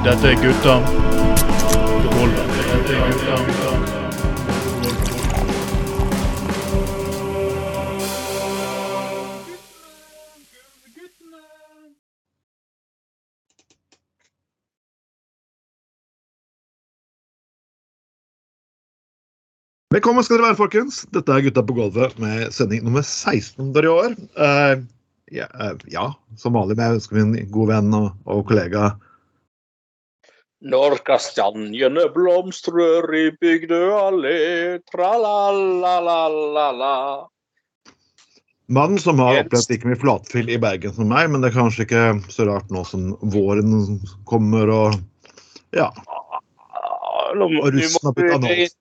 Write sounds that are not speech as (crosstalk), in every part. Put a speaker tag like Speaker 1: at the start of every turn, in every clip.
Speaker 1: Dette er gutta.
Speaker 2: Velkommen skal dere være, folkens. Dette er Gutta på gulvet med sending nummer 16 i år. Uh, ja, uh, ja, som vanlig med jeg ønsker min gode venn og, og kollega
Speaker 3: Når kastanjene blomstrer i Bygdø allé, tra-la-la-la-la-la.
Speaker 2: mannen som har opplevd like mye flatfyll i Bergen som meg, men det er kanskje ikke så rart nå som våren kommer og ja.
Speaker 3: Ah,
Speaker 2: Og russen har
Speaker 3: bytta
Speaker 2: blitt
Speaker 3: du
Speaker 2: annons.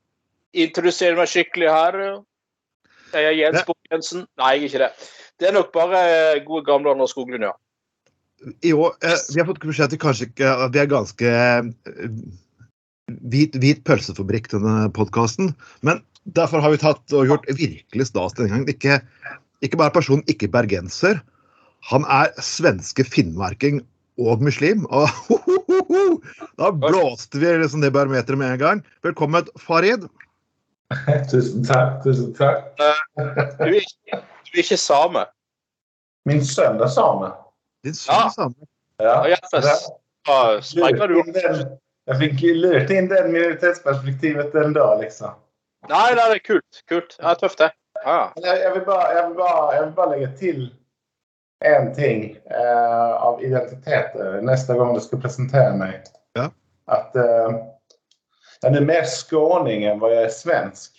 Speaker 3: introdusere meg skikkelig her. Jeg er Jens Borg Jensen. Nei, jeg er ikke det. Det er nok bare gode gamle Anders Skoglund, ja.
Speaker 2: I år, eh, vi har fått beskjed til kanskje ikke at vi er ganske eh, hvit, hvit pølsefabrikk, denne podkasten. Men derfor har vi tatt og gjort virkelig stas denne gangen. Ikke, ikke bare personen, ikke bergenser. Han er svenske finnmarking og muslim. Og (laughs) da blåste vi liksom det barometeret med en gang. Velkommen, Farid. (laughs)
Speaker 4: Tusen takk. tusen takk.
Speaker 3: Du er ikke, du er ikke same.
Speaker 4: Min sønn er same.
Speaker 2: Din sønn
Speaker 3: Ja.
Speaker 4: Ja. Den, jeg fikk lurt inn den minoritetsperspektivet den da, liksom.
Speaker 3: Nei, nei, det er kult. Kult. er tøft, det. Ja.
Speaker 4: Jeg, jeg, vil bare, jeg, vil bare, jeg vil bare legge til én ting eh, av identiteter neste gang du skal presentere meg.
Speaker 2: Ja.
Speaker 4: At eh, jeg er mer skåning enn hva jeg er svensk.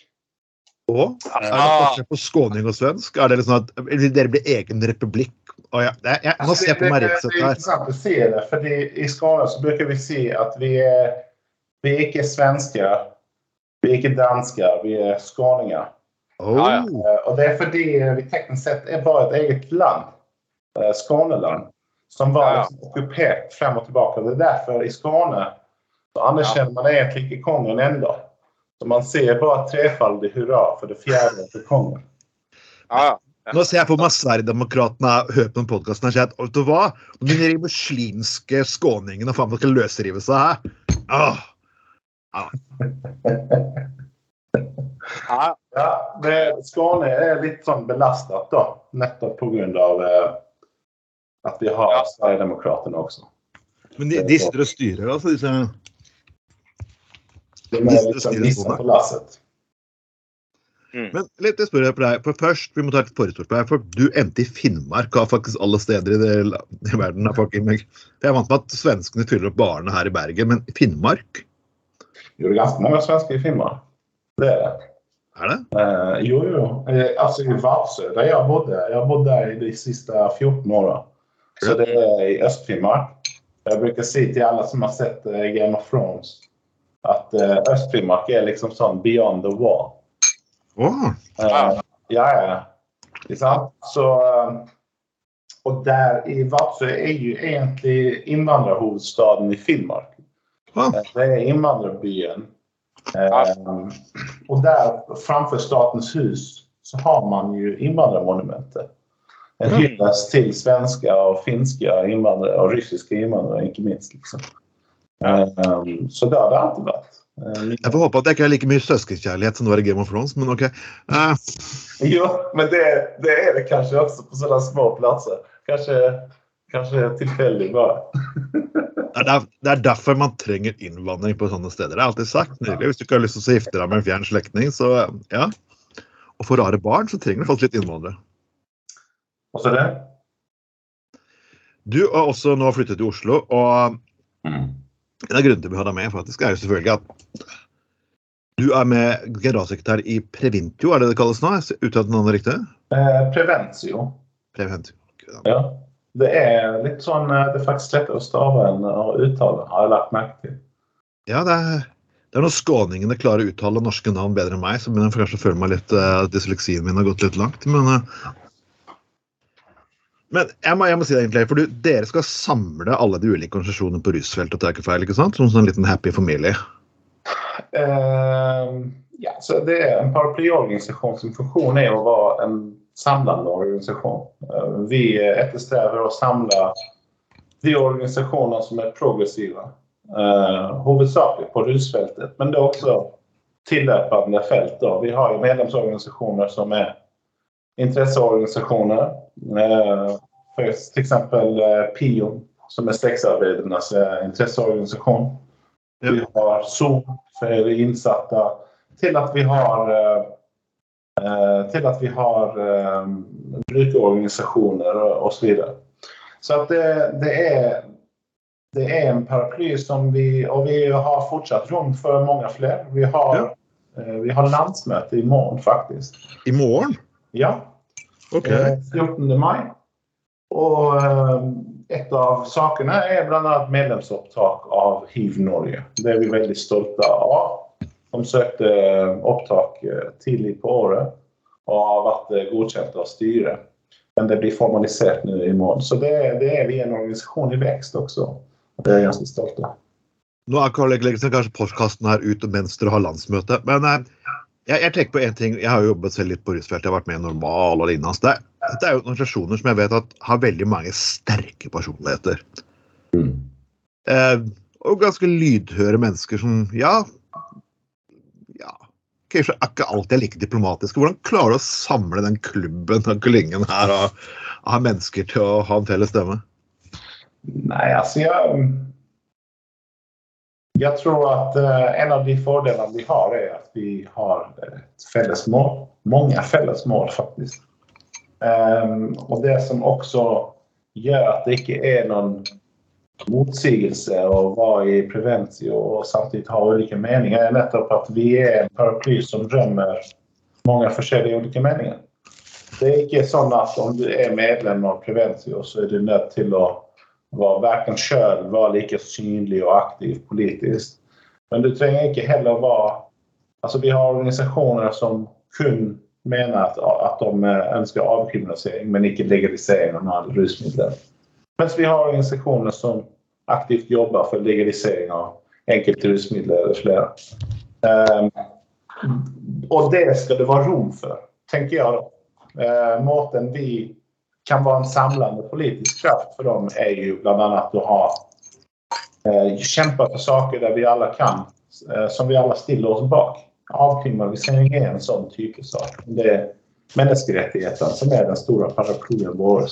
Speaker 2: Og er det
Speaker 3: Ah,
Speaker 2: forskjell på skåning og svensk? Er det liksom at eller dere blir egen republikk? Å ja. jeg, jeg, må jeg på meg
Speaker 4: det, det, er
Speaker 2: her.
Speaker 4: interessant å se det, fordi i Skåne så bruker vi si at vi er, vi er ikke svensker, vi er ikke dansker, vi er skåninger.
Speaker 2: Oh.
Speaker 3: Ja, ja.
Speaker 4: Eh, Og det er fordi vi teknisk sett er bare et eget land, eh, Skåneland, som var
Speaker 3: Ja, ja.
Speaker 4: liksom okkupert frem og tilbake. Det er derfor i Skåne så anerkjenner man egentlig ikke kongen ennå. Så man ser bare trefaldig hurra for det fjerde til kongen.
Speaker 3: Ja, ja.
Speaker 2: Nå ser jeg for meg Sverigedemokraterna hører på den podkasten og sier at vet du hva? De (laughs) muslimske skåningene faen meg skal løsrive seg her. Åh.
Speaker 3: ja.
Speaker 4: Ja, det, Skåne er litt sånn belastet, da. Nettopp pga. Eh, at vi har
Speaker 3: Ja.
Speaker 4: Sverigedemokraterna også.
Speaker 2: Men de, de sitter og styrer, altså. Disse.
Speaker 4: De
Speaker 2: sitter
Speaker 4: og
Speaker 2: det styrer
Speaker 4: på. Lasset.
Speaker 2: Men litt jeg spør jeg på deg. For først, Vi må ta et forhistorisk på deg. For du endte i Finnmark av faktisk alle steder i, det, i verden. er meg. Jeg er vant med at svenskene fyller opp barene her i Bergen, men Finnmark?
Speaker 4: Jo, det er ganske mange svensker i Finnmark. Det er det.
Speaker 2: Er det?
Speaker 4: Eh, jo, jo. Eh, altså i Varsø, der jeg bodde. Jeg har bodd der i de siste 14 åra. Så det er i Øst-Finnmark. Jeg bruker si til alle som har sett eh, Game of Thrones, at eh, Øst-Finnmark er liksom sånn beyond the wall.
Speaker 2: Åh.
Speaker 4: Eh, ja, ja. Ikke sant? Så eh, Og der i Vadsø er jo egentlig innvandrerhovedstaden i Finnmark. Eh, Det er innvandrerbyen. Eh, og der framfor Statens hus så har man jo innvandrermonumentet. En hyllest svenske og och finska invandrare och ryska invandrare inte minst. Liksom. Um, så det har det alltid varit. Eh,
Speaker 2: Jeg får håpe at jeg ikke er like mye søskenkjærlighet som det var i Game of Thrones, men OK. Uh.
Speaker 4: Jo, men det, det er det kanskje også på sånne små plasser. Kanskje, kanskje tilfeldig bare. (laughs)
Speaker 2: Det er, det er derfor man trenger innvandring på sånne steder. Det er alltid sagt. Nydelig. Hvis du ikke har lyst til å gifte deg med en fjern slektning, så ja. Og for rare barn så trenger du faktisk litt innvandrere.
Speaker 4: Også så det?
Speaker 2: Du har også nå flyttet til Oslo, og en av grunnene til at vi har deg med, faktisk, er jo selvfølgelig at du er med generalsekretær i Preventio, er det det kalles nå? Jeg Uttalt navnet riktig?
Speaker 4: Eh, Preventio.
Speaker 2: Preventio.
Speaker 4: Ja. Det er litt sånn eh, Det er faktisk lettere å stave enn å uttale, har jeg lagt merke til.
Speaker 2: Ja, det er, det er når skåningene klarer å uttale norske navn bedre enn meg, så begynner jeg kanskje å føle meg litt uh, Dysleksien min har gått litt langt, men eh, Men jeg må, jeg må si det egentlig, for du, dere skal samle alle de ulike organisasjonene på rusfeltet, tar jeg ikke feil, ikke sant? Som en sånn liten happy familie.
Speaker 4: Uh, ja, så det er en paraplyorganisasjon som funksjon er å være en samlende organisasjon. Uh, vi etterstreber å samle de organisasjonene som er progressive. uh, hovedsakelig på rusfeltet, men det er også tilløpende felt. Da. Vi har jo medlemsorganisasjoner som er interesseorganisasjoner. Eh, F.eks. Eh, PIO, som er sexarbeidernes eh, interesseorganisasjon. Vi har Zoom for innsatte. Til at vi har til at vi har brukerorganisasjoner osv. Så, så at det, det, er, det er en paraply som vi Og vi har fortsatt rom for mange flere. Vi har,
Speaker 2: Ja.
Speaker 4: vi har landsmøte i morgen, faktisk.
Speaker 2: I morgen?
Speaker 4: Ja,
Speaker 2: OK.
Speaker 4: eh, 14. mai. Og eh, et av sakene er bl.a. medlemsopptak av Hiv Norge. Det er vi veldig stolte av. De søkte opptak eh, tidlig på året og har vært eh, godkjent av styret. Men det blir formalisert nå i morgen. Så det, det er vi en organisasjon i vekst også. Det er jeg ganske stolt av.
Speaker 2: Nå er Leggersen kanskje postkasten her ute mens dere har landsmøte. Men eh, jeg, jeg tenker på en ting. Jeg har jo jobbet selv litt på rusfeltet. Jeg har vært med i Normal og lignende. Det, det, er jo organisasjoner som jeg vet at har veldig mange sterke personligheter. Eh, og ganske lydhøre mennesker som ja, ja Kanskje er ikke alltid er like diplomatiske. Hvordan klarer du å samle den klubben og klyngen her og av mennesker til å ha en felles stemme?
Speaker 4: Nei, altså jeg Jeg tror at eh, en av de fordelene vi har, er at vi har et felles mål. Mange felles mål, faktisk. Um, og det som også gjør at det ikke er noen motsigelse å være i Preventio og samtidig ha ulike meninger, er nettopp at vi er en paraply som rømmer mange forskjellige ulike meninger. Det er ikke sånn at om du er medlem av Preventio, så er du nødt til å var verken sjøl var like synlig og aktiv politisk. Men du trenger ikke heller være Altså, vi har organisasjoner som kun mener at, at de ønsker avkriminalisering, men ikke legalisering av alle rusmidler. Mens vi har organisasjoner som aktivt jobber for legalisering av enkelte rusmidler eller flere. Um, og det skal det være rom for, tenker jeg. Uh, måten vi kan være en samlende politisk kraft for dem er jo bl.a. å ha eh, kjempe for saker der vi alle kan, eh, som vi alle stiller oss bak. Avkriminalisering er en sånn type sak. Det er menneskerettighetene som er den store paraplyen vår.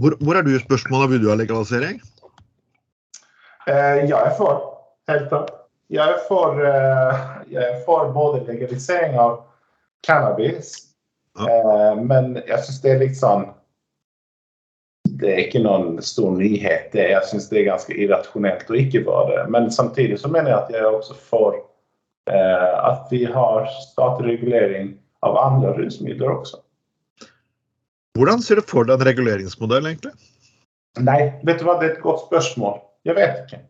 Speaker 2: Hvor, hvor er du i spørsmålet? Vil du ha legalisering?
Speaker 4: Eh, jeg er for, helt klart. Jeg jeg er for både legalisering av cannabis, eh, men jeg syns det er litt sånn Det er ikke noen stor nyhet. Det, jeg syns det er ganske irrasjonelt å ikke være det. Men samtidig så mener jeg at jeg også for uh, at vi har statlig regulering av andre rusmidler også.
Speaker 2: Hvordan ser du for deg en reguleringsmodell, egentlig?
Speaker 4: Nei, vet du hva, det er et godt spørsmål. Jeg vet ikke.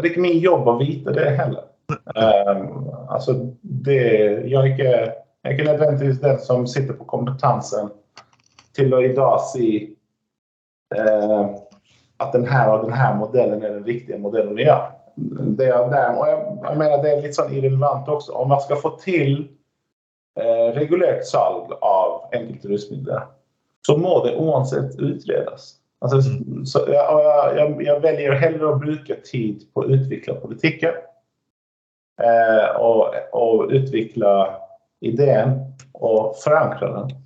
Speaker 4: Det er ikke min jobb å vite det heller. Um, altså, det, jeg, er ikke, er ikke nødvendigvis den som sitter på kompetansen til å i dag si eh, at denne og denne modellen er den riktige modellen vi gjør. Det er der, og jeg, jeg mener det er litt sånn irrelevant også. Om man skal få til eh, regulert salg av enkelte rusmidler, så må det uansett utredes. Altså, så, jeg, og jeg, jeg, jeg velger heller å bruke tid på å utvikle politikken eh, og, og utvikle ideen og forankre den.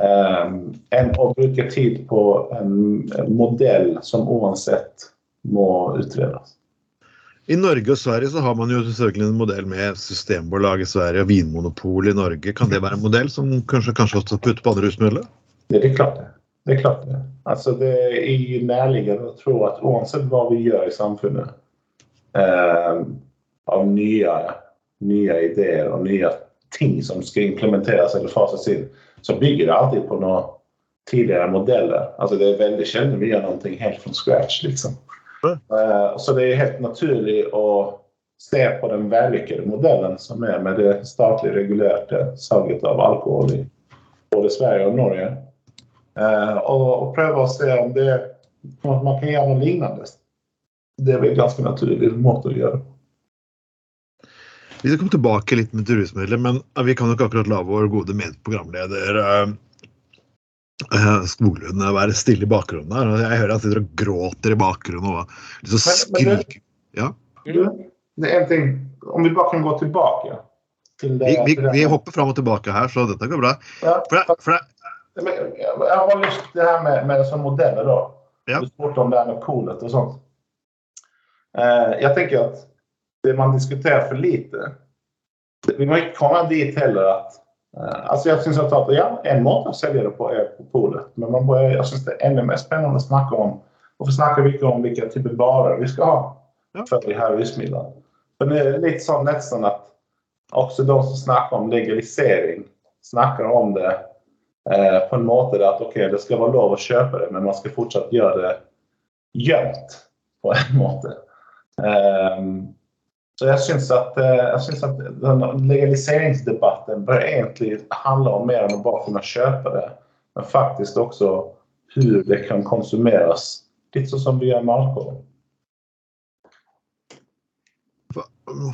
Speaker 4: Um, enn å bruke tid på en, en modell som uansett må utredes.
Speaker 2: I Norge og Sverige så har man jo selvfølgelig en modell med Systembolag i Sverige og Vinmonopol i Norge. Kan det være en modell som kanskje, kanskje også putter på andre rusmidler?
Speaker 4: Det er klart det. Det er klart det. Altså det er nærliggende å tro at uansett hva vi gjør i samfunnet eh, av nye, nye ideer og nye ting som skal implementeres eller fases inn, så bygger det alltid på noen tidligere modeller. Altså det er veldig sjelden vi gjør noe helt fra scratch. liksom. Eh, så det er helt naturlig å se på den vellykkede modellen som er med det statlig regulerte salget av alkohol i både Sverige og Norge. Eh, og, og prøve å se om det man kan gjøre noe lignende. Det er vel ganske naturlig måte å gjøre.
Speaker 2: Vi skal komme tilbake litt med rusmidler, men vi kan jo ikke akkurat la vår gode medprogramleder uh, eh, Skoglund være stille i bakgrunnen der. Jeg hører han sitter og gråter i bakgrunnen og liksom skriker. Ja.
Speaker 4: Det er en ting Om vi bare kan gå tilbake til det
Speaker 2: Vi, vi, vi hopper fram og tilbake her, så dette går bra. For det, for det,
Speaker 4: jeg har bare lyst til det her med, med sånne modeller, da.
Speaker 2: Ja.
Speaker 4: Du spurte om det her med polet og sånt. Eh, jeg tenker at det man diskuterer for lite Vi må ikke komme dit heller at eh, altså jeg synes at, at ja, En måte å selge det på er på polet, men man må, jeg synes det er enda mer spennende å snakke om Hvorfor snakker vi ikke om hvilke typer varer vi skal ha
Speaker 2: Ja.
Speaker 4: for de her rusmidlene? For det er litt sånn nesten at også de som snakker om legalisering, snakker om det eh, på en måte at ok, det skal være lov å kjøpe det, men man skal fortsatt gjøre det gjemt på en måte. Ehm, så jeg syns at, eh, at legaliseringsdebatten bør egentlig handle om mer enn å bare kunne kjøpe det, men faktisk også hvordan det kan konsumeres. Litt sånn som vi gjør med alkohol.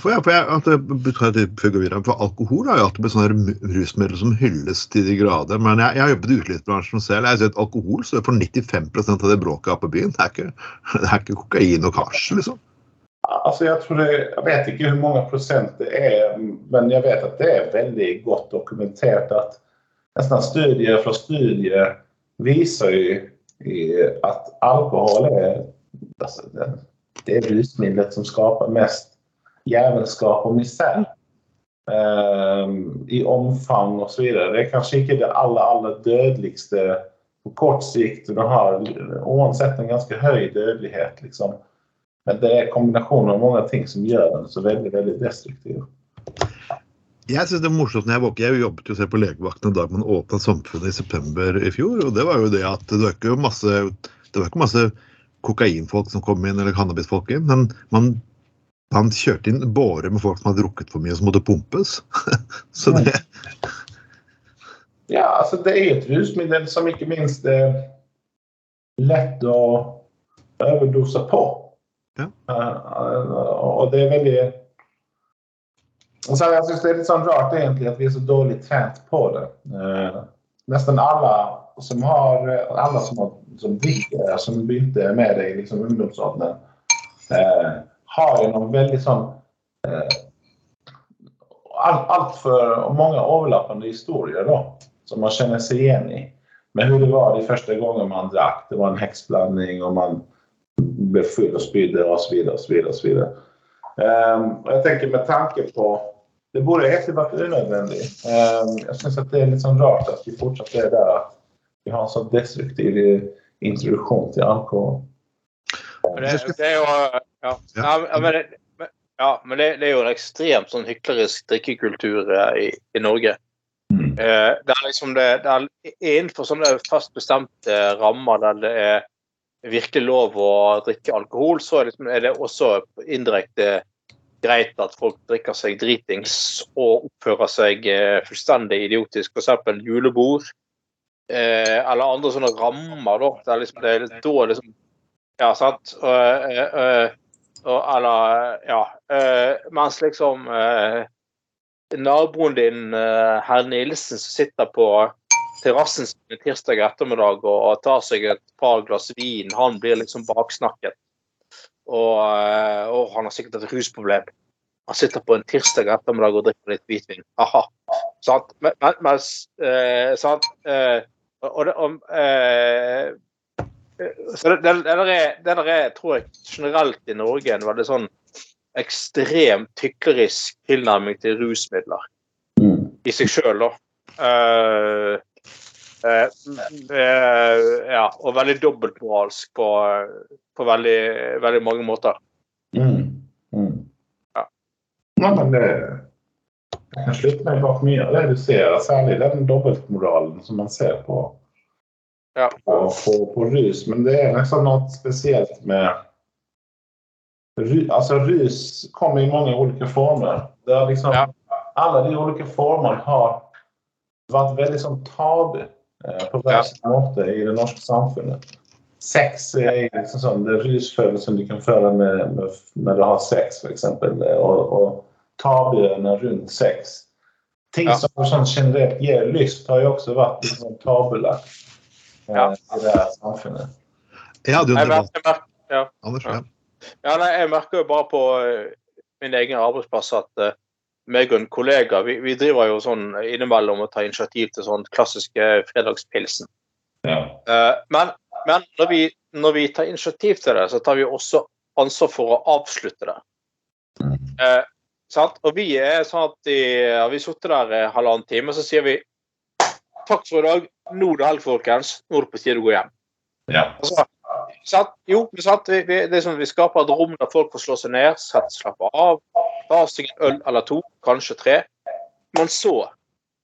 Speaker 2: for jeg, for jeg, at jeg, jeg jeg videre, for alkohol har jo alltid blitt sånn rusmiddel som hylles til de grader. Men jeg, jeg har jobbet i utelivsbransjen selv. Jeg har at alkohol står for 95 av det bråket her på byen. Det er ikke, det er ikke kokain og hasj, liksom.
Speaker 4: Altså jeg, tror det, jeg vet ikke hvor mange prosent det er, men jeg vet at det er veldig godt dokumentert at nesten studier fra studier viser jo at alkohol er altså det, det rusmiddelet som skaper mest jævelskap og misell. Um, I omfang videre. Det er kanskje ikke det aller, aller dødeligste på kort sikt. Du har uansett en ganske høy dødelighet. liksom. Men det er kombinasjonen av mange ting som gjør den så veldig veldig destruktiv.
Speaker 2: Jeg synes det er morsomt når jeg våkner. Jeg jobbet jo selv på legevakten en dag man åpna Samfunnet i september i fjor. Og det var jo det at det var ikke masse, det var ikke masse kokainfolk som kom inn, eller cannabisfolk inn, men man, man kjørte inn bårer med folk som hadde drukket for mye, som måtte pumpes. (laughs) Så det
Speaker 4: Ja, altså det er et rusmiddel som ikke minst er lett å overdose på.
Speaker 2: Ja.
Speaker 4: Eh, og det er veldig altså, Jeg syns det er litt sånn rart egentlig at vi er så dårlig trent på det. Eh, nesten alle som har alle som, har, som drikker, som begynte med det i liksom ungdomsårene, eh, har jo noen veldig sånn eh, altfor mange overlappende historier da, som man kjenner seg igjen i. Men hvordan det var de første gangene man drakk. Det var en heksblanding, og man ble full og spydde osv. osv. Um, og jeg tenker med tanke på Det burde egentlig vært unødvendig. Um, jeg syns det er litt sånn rart at vi fortsatt er der at vi har en så destruktiv introduksjon til alkohol.
Speaker 3: Det, det er jo Ja, men, det, ja, men det, det er jo en ekstremt sånn hyklerisk drikkekultur eh, i, i Norge.
Speaker 4: Mm.
Speaker 3: Eh, det er liksom det, det er Innenfor sånne fast bestemte rammer der det er virkelig lov å drikke alkohol, så er, det, er det også indirekte greit at folk drikker seg dritings og oppfører seg eh, fullstendig idiotisk. F.eks. julebord. Eh, eller andre sånne rammer, da. Det er liksom, det er litt- da liksom Ja, sant? Og, eh, eh, og, eller Ja. mens liksom naboen din, herr Nilsen, som sitter på terrassen sin tirsdag ettermiddag og tar seg et par glass vin, han blir liksom baksnakket. Og, eh, og han har sikkert et rusproblem. Han sitter på en tirsdag ettermiddag og drikker litt hvitvin. Aha. Sant? Men, men, mens, eh, sant? Eh, og det, om, eh, så det, det, det, der er, det der er, tror jeg, generelt i Norge en veldig sånn ekstremt tyklerisk tilnærming til rusmidler
Speaker 4: Mm.
Speaker 3: i seg sjøl, da. Eh, ja, og veldig dobbeltmoralsk på, på veldig, veldig mange måter.
Speaker 4: Mm. Mm.
Speaker 3: Ja.
Speaker 4: Ja, men det, jeg kan slutte meg bak mye av det du ser, særlig den dobbeltmoralen som man ser på,
Speaker 3: Ja.
Speaker 4: på, på, på rus. Men det er liksom noe spesielt med Altså, rus kommer i mange ulike former. Det liksom,
Speaker 3: Ja.
Speaker 4: Alle de ulike formene har vært veldig sånn tabu eh, på hver sin måte i det norske samfunnet. Sex er liksom sånn, det rusfølelsen du kan føle med, med, når du har sex, f.eks. Og, og tabuene rundt sex. Ting
Speaker 3: Ja.
Speaker 4: som sånn generelt gir lyst, har jo også vært litt sånn tabulagt.
Speaker 3: Ja.
Speaker 4: i det her samfunnet.
Speaker 2: Jeg hadde jo en debatt,
Speaker 3: ja.
Speaker 2: Anders. Ja.
Speaker 3: Ja, nei, jeg merker jo bare på eh, min egen arbeidsplass at uh, meg og en kollega vi, vi driver jo sånn innimellom og tar initiativ til sånn klassiske fredagspilsen.
Speaker 4: Ja.
Speaker 3: Eh, men men når, vi, når vi tar initiativ til det, så tar vi også ansvar for å avslutte det. Eh, sant? Og vi er sånn at i, har vi sittet der i halvannen time, så sier vi takk for i dag. Nå er det helg, folkens. Nå er det på tide å gå hjem.
Speaker 4: ja.
Speaker 3: Altså, sant? Jo, sant? Vi, vi, det er sånn, vi skaper et rom der folk får slå seg ned, sett, slappe av, ta seg en øl eller to, kanskje tre. Men så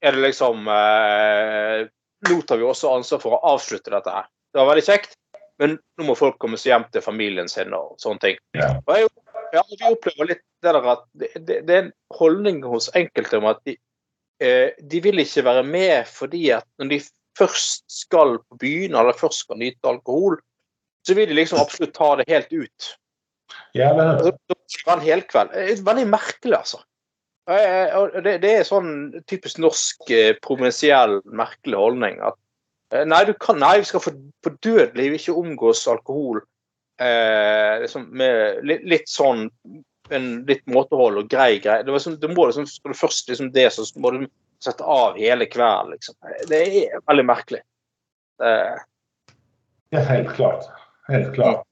Speaker 3: er det liksom eh, Nå tar vi også ansvar for å avslutte dette her. Det var veldig kjekt, men nå må folk komme seg hjem til familien sin og sånne ting.
Speaker 4: Ja.
Speaker 3: Og jeg, ja, vi opplever litt det der at det, det, det er en holdning hos enkelte om at de, eh, de vil ikke være med fordi at når de først skal på byen eller først skal nyte alkohol, så vil de liksom absolutt ta det helt ut.
Speaker 4: ja,
Speaker 3: men... Det en helkveld. Er Veldig merkelig, altså. Eh, Det, det er sånn typisk norsk eh, provinsiell merkelig holdning at eh, nei, du kan, nei, vi skal for, for dødelig ikke omgås alkohol eh, liksom med litt, litt sånn en litt måtehold og grei grei. Det, var sånn, du må liksom, skal du først liksom det, så må du sette av hele kvelden, liksom. Det er veldig merkelig. Det,
Speaker 4: ja, helt klart. Helt klart.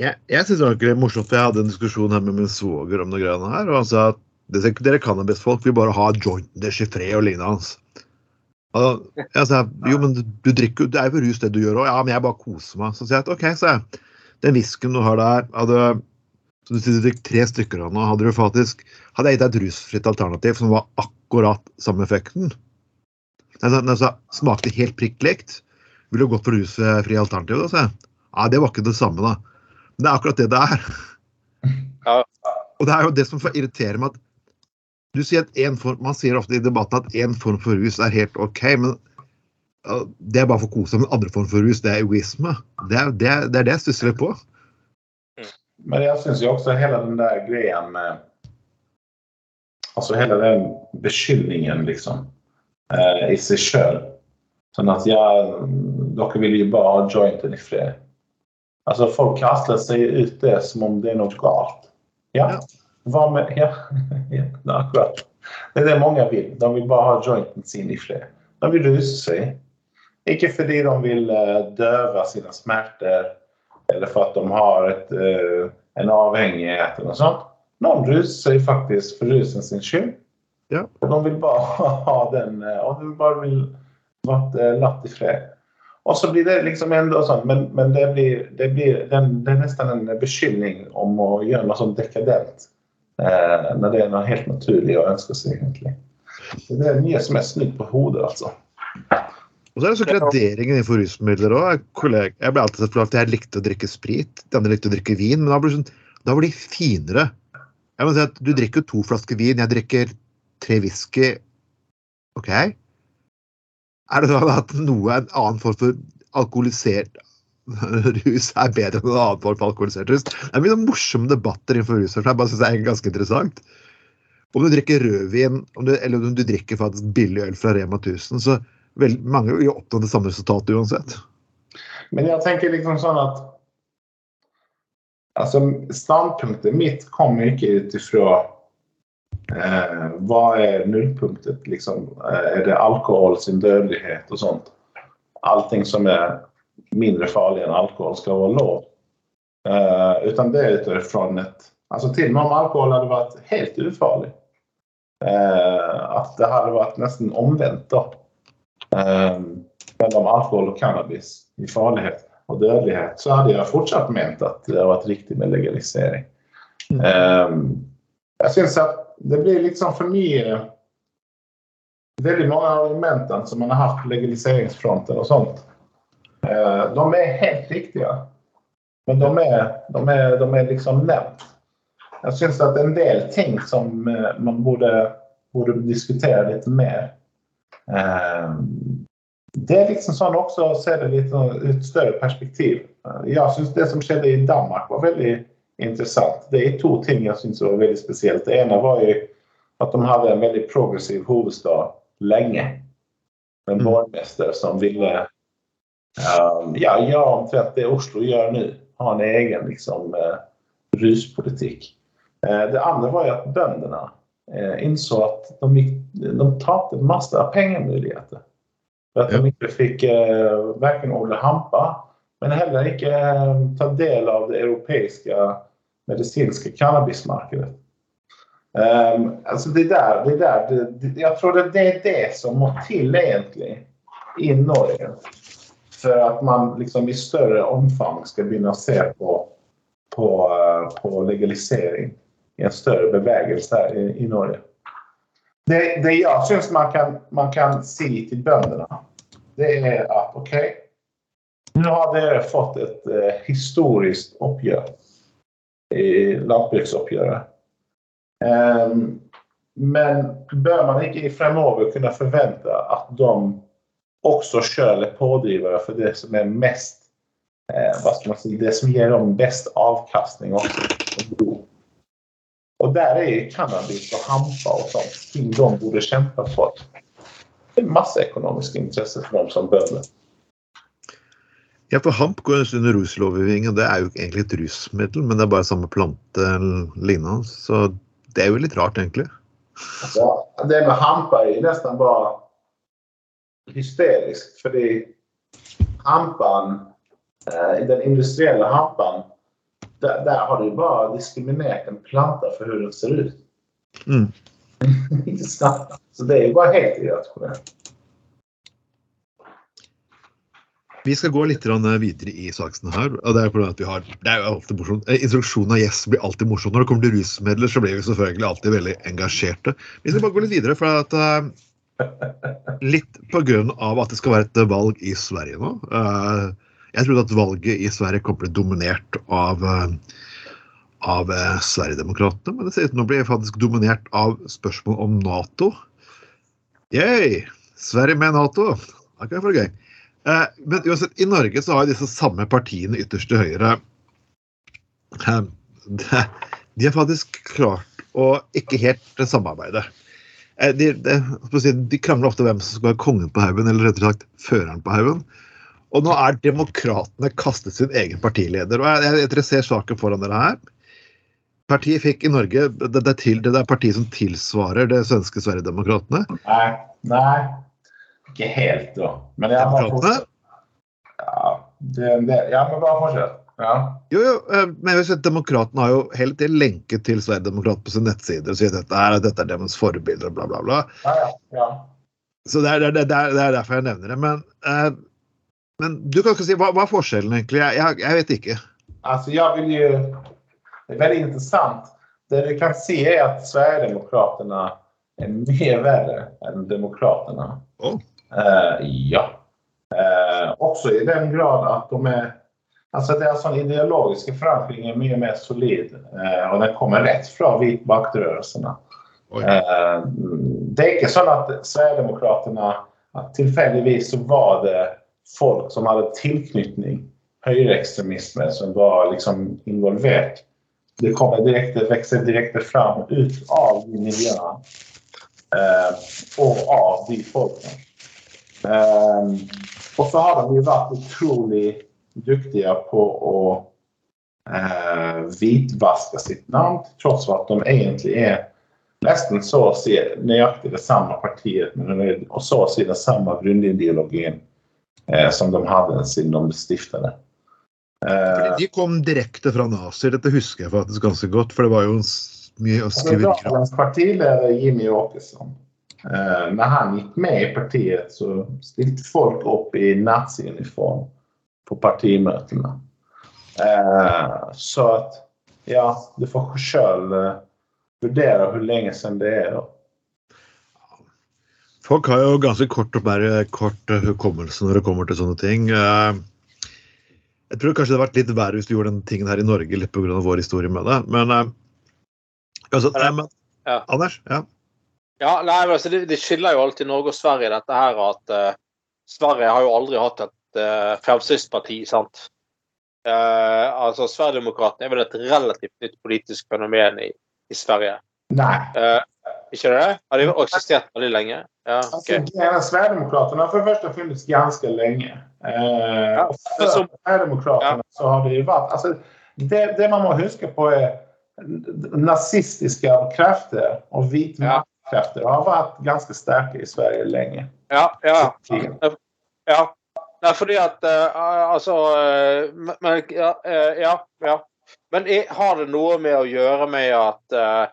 Speaker 2: Jeg, jeg synes det var ikke morsomt, for jeg hadde en diskusjon her med min svoger om noe greiene her. og han sa at dere, cannabisfolk vil bare ha jointen deres i fred og lignende hans. Og jeg sa jo, men du, drikker jo, det er jo rus det du gjør òg. Ja, men jeg bare koser meg. Så sier jeg at OK, sa jeg. Den whiskyen du har der, hadde så du sier du fikk tre stykker av nå, hadde du faktisk Hadde jeg gitt deg et rusfritt alternativ som var akkurat samme effekten Den, den, den smakte helt prikk likt. Ville gått for rusfri alternativ, da, så. jeg. Ja, det var ikke det samme, da. Men det er akkurat det det er. (laughs)
Speaker 3: Ja.
Speaker 2: Og det er jo det som irriterer meg at du sier at en form, Man sier ofte i debatten at én form for rus er helt OK, men det er bare for å kose. Men andre form for rus, det er egoisme. Det er det, det, er det jeg stusser litt på.
Speaker 4: Men jeg syns jo også hele den der greia med Altså hele den beskyldningen, liksom eh, i seg sjøl. Sånn at ja, dere vil jo bare ha jointen i fred. Altså Folk kaster seg ut det som om det er noe galt. Ja, hva med Ja, (laughs) ja det er akkurat. Det er det mange vil. De vil bare ha jointen sin i fred. De vil ruse seg. Ikke fordi de vil eh, døve sine smerter eller for at de har et, eh, en avhengighet eller noe sånt. Noen ruser seg faktisk for rusen sin skyld.
Speaker 2: Ja.
Speaker 4: De vil bare (laughs) ha den eh, Og de bare vil bli latt i fred. Og så blir det liksom ändå sånn, men, men det blir, det blir det, det er nesten en beskyldning om å gjøre noe sånn dekadent. Eh, når det er noe helt naturlig å ønske seg, egentlig. Så det er mye som er snudd på hodet, altså.
Speaker 2: Og så er det så graderingen innenfor rusmidler òg. Jeg ble alltid for at jeg likte å drikke sprit, de andre likte å drikke vin, men da blir, sånn, da blir de finere. Jeg må si at Du drikker to flasker vin, jeg drikker tre whisky. OK? Er det sånn at noe en annen form for alkoholisert (laughs) rus er bedre enn en annen form for alkoholisert rus? Det er mye sånn morsomme debatter innenfor rus. Jeg bare synes det er ganske interessant. Om du drikker rødvin om du, eller om du drikker faktisk billig øl fra Rema 1000, så vel, mange vil oppnå det samme resultatet uansett.
Speaker 4: Men jeg tenker liksom sånn at Altså, standpunktet mitt kommer ikke ut ifra eh, hva er nullpunktet, liksom. Eh, er det alkohol sin dødelighet og sånt? Allting som er mindre farlig enn alkohol, skal være lov. Eh, utan det er utifrån et Altså til og med om alkohol hadde vært helt ufarlig. Eh, at det hadde vært nesten omvendt, da. Eh, mellom alkohol og cannabis i farlighet og dødelighet, så hadde jeg fortsatt ment at det hadde vært riktig med legalisering. Eh, jeg syns at det blir sånn for mye Veldig mange av argumentene som man har hatt på legaliseringsfronten og sånt, eh, de er helt riktige. Men de er, de er, de er liksom nevnt. Jeg syns at en del ting som eh, man burde, burde diskutere litt mer eh, det er liksom sånn også å se det litt i et større perspektiv. Jeg syns det som skjedde i Danmark var veldig interessant. Det er to ting jeg syns var veldig spesielt. Det ene var jo at de hadde en veldig progressiv hovedstad lenge. En
Speaker 2: Mm.
Speaker 4: borgmästare som ville um, ja, göra omtrent det Oslo gör nu. Ha en egen liksom, uh, ruspolitik. Uh, det andra var ju att bönderna uh, insåg att de, gick, de tappade massor av pengamöjligheter. För att de inte fick uh, varken odla hampa men heller ikke eh, ta del av det europeiska medicinska cannabismarkedet. Um, altså det der, det der det, jag tror det, det er det som må til, egentlig, i Norge. For at man liksom i større omfang skal begynne å se på, på, eh, på legalisering i en større bevegelse i, i Norge. Det, det jeg syns man man kan se til bøndene, det er at OK, nå har dere fått et uh, historisk uppgör i lantbruksoppgjøret. Um, men bør man ikke fremover kunne forvente at de også själv er pådrivare for det som er mest, eh, vad ska man si, det som gir dem best avkastning også. Og der er cannabis og hampa og sånt ting de borde kjempe for. Det er masse ekonomiska intresse for dem som bönder.
Speaker 2: Ja, for hamp går under og Det er jo egentlig et rusmiddel, men det er bare samme plante lignende. Så det er jo litt rart, egentlig.
Speaker 4: Ja, det med hampa er nesten bare hysterisk, fordi hampen, eh, den industrielle hampen, der, der har du bare diskriminert en plante for hvordan den ser ut.
Speaker 2: Mm. (laughs)
Speaker 4: Så det er jo bare helt irrationellt.
Speaker 2: Vi skal gå litt videre i sakene her. og Det er at vi har, det er jo alltid morsomt. Instruksjonen av gjest blir alltid morsomt. Når det kommer til rusmidler, så blir vi selvfølgelig alltid veldig engasjerte. Vi skal bare gå litt videre, for at uh, Litt av at det skal være et valg i Sverige nå. Jeg trodde at valget i Sverige kom til å bli dominert av, av uh, Sverigedemokraterna, men det ser ut til å bli faktisk dominert av spørsmål om Nato. Yay! Sverige med Nato. Ok, for det gøy. Eh, men uansett, i Norge så har disse samme partiene ytterst til høyre eh, (laughs) de, har faktisk klart å ikke helt samarbeide. Eh, de, de, de krangler ofte hvem som skal være kongen på haugen, eller rettere sagt føreren på haugen. Og nå er demokratene kastet sin egen partileder. og jeg, jeg, ser saken foran dere her. Partiet fikk i Norge Det, det, til, det er partiet som tilsvarer det svenske Sverigedemokraterna.
Speaker 4: Nei, nei. Ikke helt, da. Men jeg har fortsatt. Ja, det, det, ja, men bare fortsett. Ja.
Speaker 2: Jo, jo, men jeg vet, at Demokratene har jo hele tiden lenket til Sverigedemokraterna på sin nettside og sier at dette er, dette er deres forbilder, bla, bla, bla.
Speaker 4: Ja, ja, ja.
Speaker 2: Så det er, det, er, det er, derfor jeg nevner det. Men, eh, men du kan ikke si, hva, hva er forskjellen egentlig? Jeg, jeg, jeg vet ikke.
Speaker 4: Altså, jeg vil jo Det er veldig interessant. Det du kan si, er at Sverigedemokraterna er mye verre enn Demokraterna.
Speaker 2: Oh.
Speaker 4: Uh, ja. også också i den grad at de er Alltså deras sån ideologiska förankring är mye mer solid og och den kommer rett fra vitmaktrörelserna. Eh, det er ikke sånn at Sverigedemokraterna Tilfeldigvis var det folk som hadde tilknytning høyreekstremisme som var liksom involvert. Det kommer direkte, det direkte direkt fram ut av miljøene eh, og av de folken. Um, og så har de jo vært utrolig dyktige på å uh, hvitvaske sitt tross for at de egentlig er nesten så å si nøyaktig det samme partiet og så å si den samme grunnideologien uh, som de hadde siden de stiftade.
Speaker 2: Uh, de kom direkte fra nazier, dette husker jeg faktisk ganske godt, for det var jo mye å skrive
Speaker 4: Det var partileder Jimmy Åkesson Uh, när han gick med i partiet så stilte folk upp i naziuniform på partimötena. Eh, så att, ja, du får själv eh, vurdere hvor lenge sedan det er. Då.
Speaker 2: Folk har jo ganske kort, bare, kort hukommelse når det kommer til sånne ting. Jeg tror kanskje det hadde vært litt verre hvis du gjorde den tingen her i Norge litt pga. vår historie med det. Men, altså,
Speaker 3: Ja.
Speaker 2: Anders? Ja.
Speaker 3: Ja, nei, altså, det, det skiller jo alltid Norge og Sverige, dette her at uh, Sverige har jo aldri hatt et uh, Fremskrittsparti, sant. Uh, altså, Sverigedemokraterna er vel et relativt nytt politisk fenomen i, i Sverige.
Speaker 4: Nei.
Speaker 3: Uh, Ikke det? Har de eksistert veldig lenge? Ja, okay.
Speaker 4: altså, Sverigedemokraterna har for det første funnits ganske lenge. Uh,
Speaker 3: Ja, men
Speaker 4: för
Speaker 3: som-
Speaker 4: Sverigedemokraterna så har det jo vært Alltså, det, det man må huske på er nazistiske krefter og vita
Speaker 3: Ja.
Speaker 4: Maktkrafter har vært ganske sterke i Sverige lenge.
Speaker 3: Ja, ja. Ja. Nei, fordi at uh, Altså uh, men- ja, ja, ja. Men har det noe med å gjøre med at uh,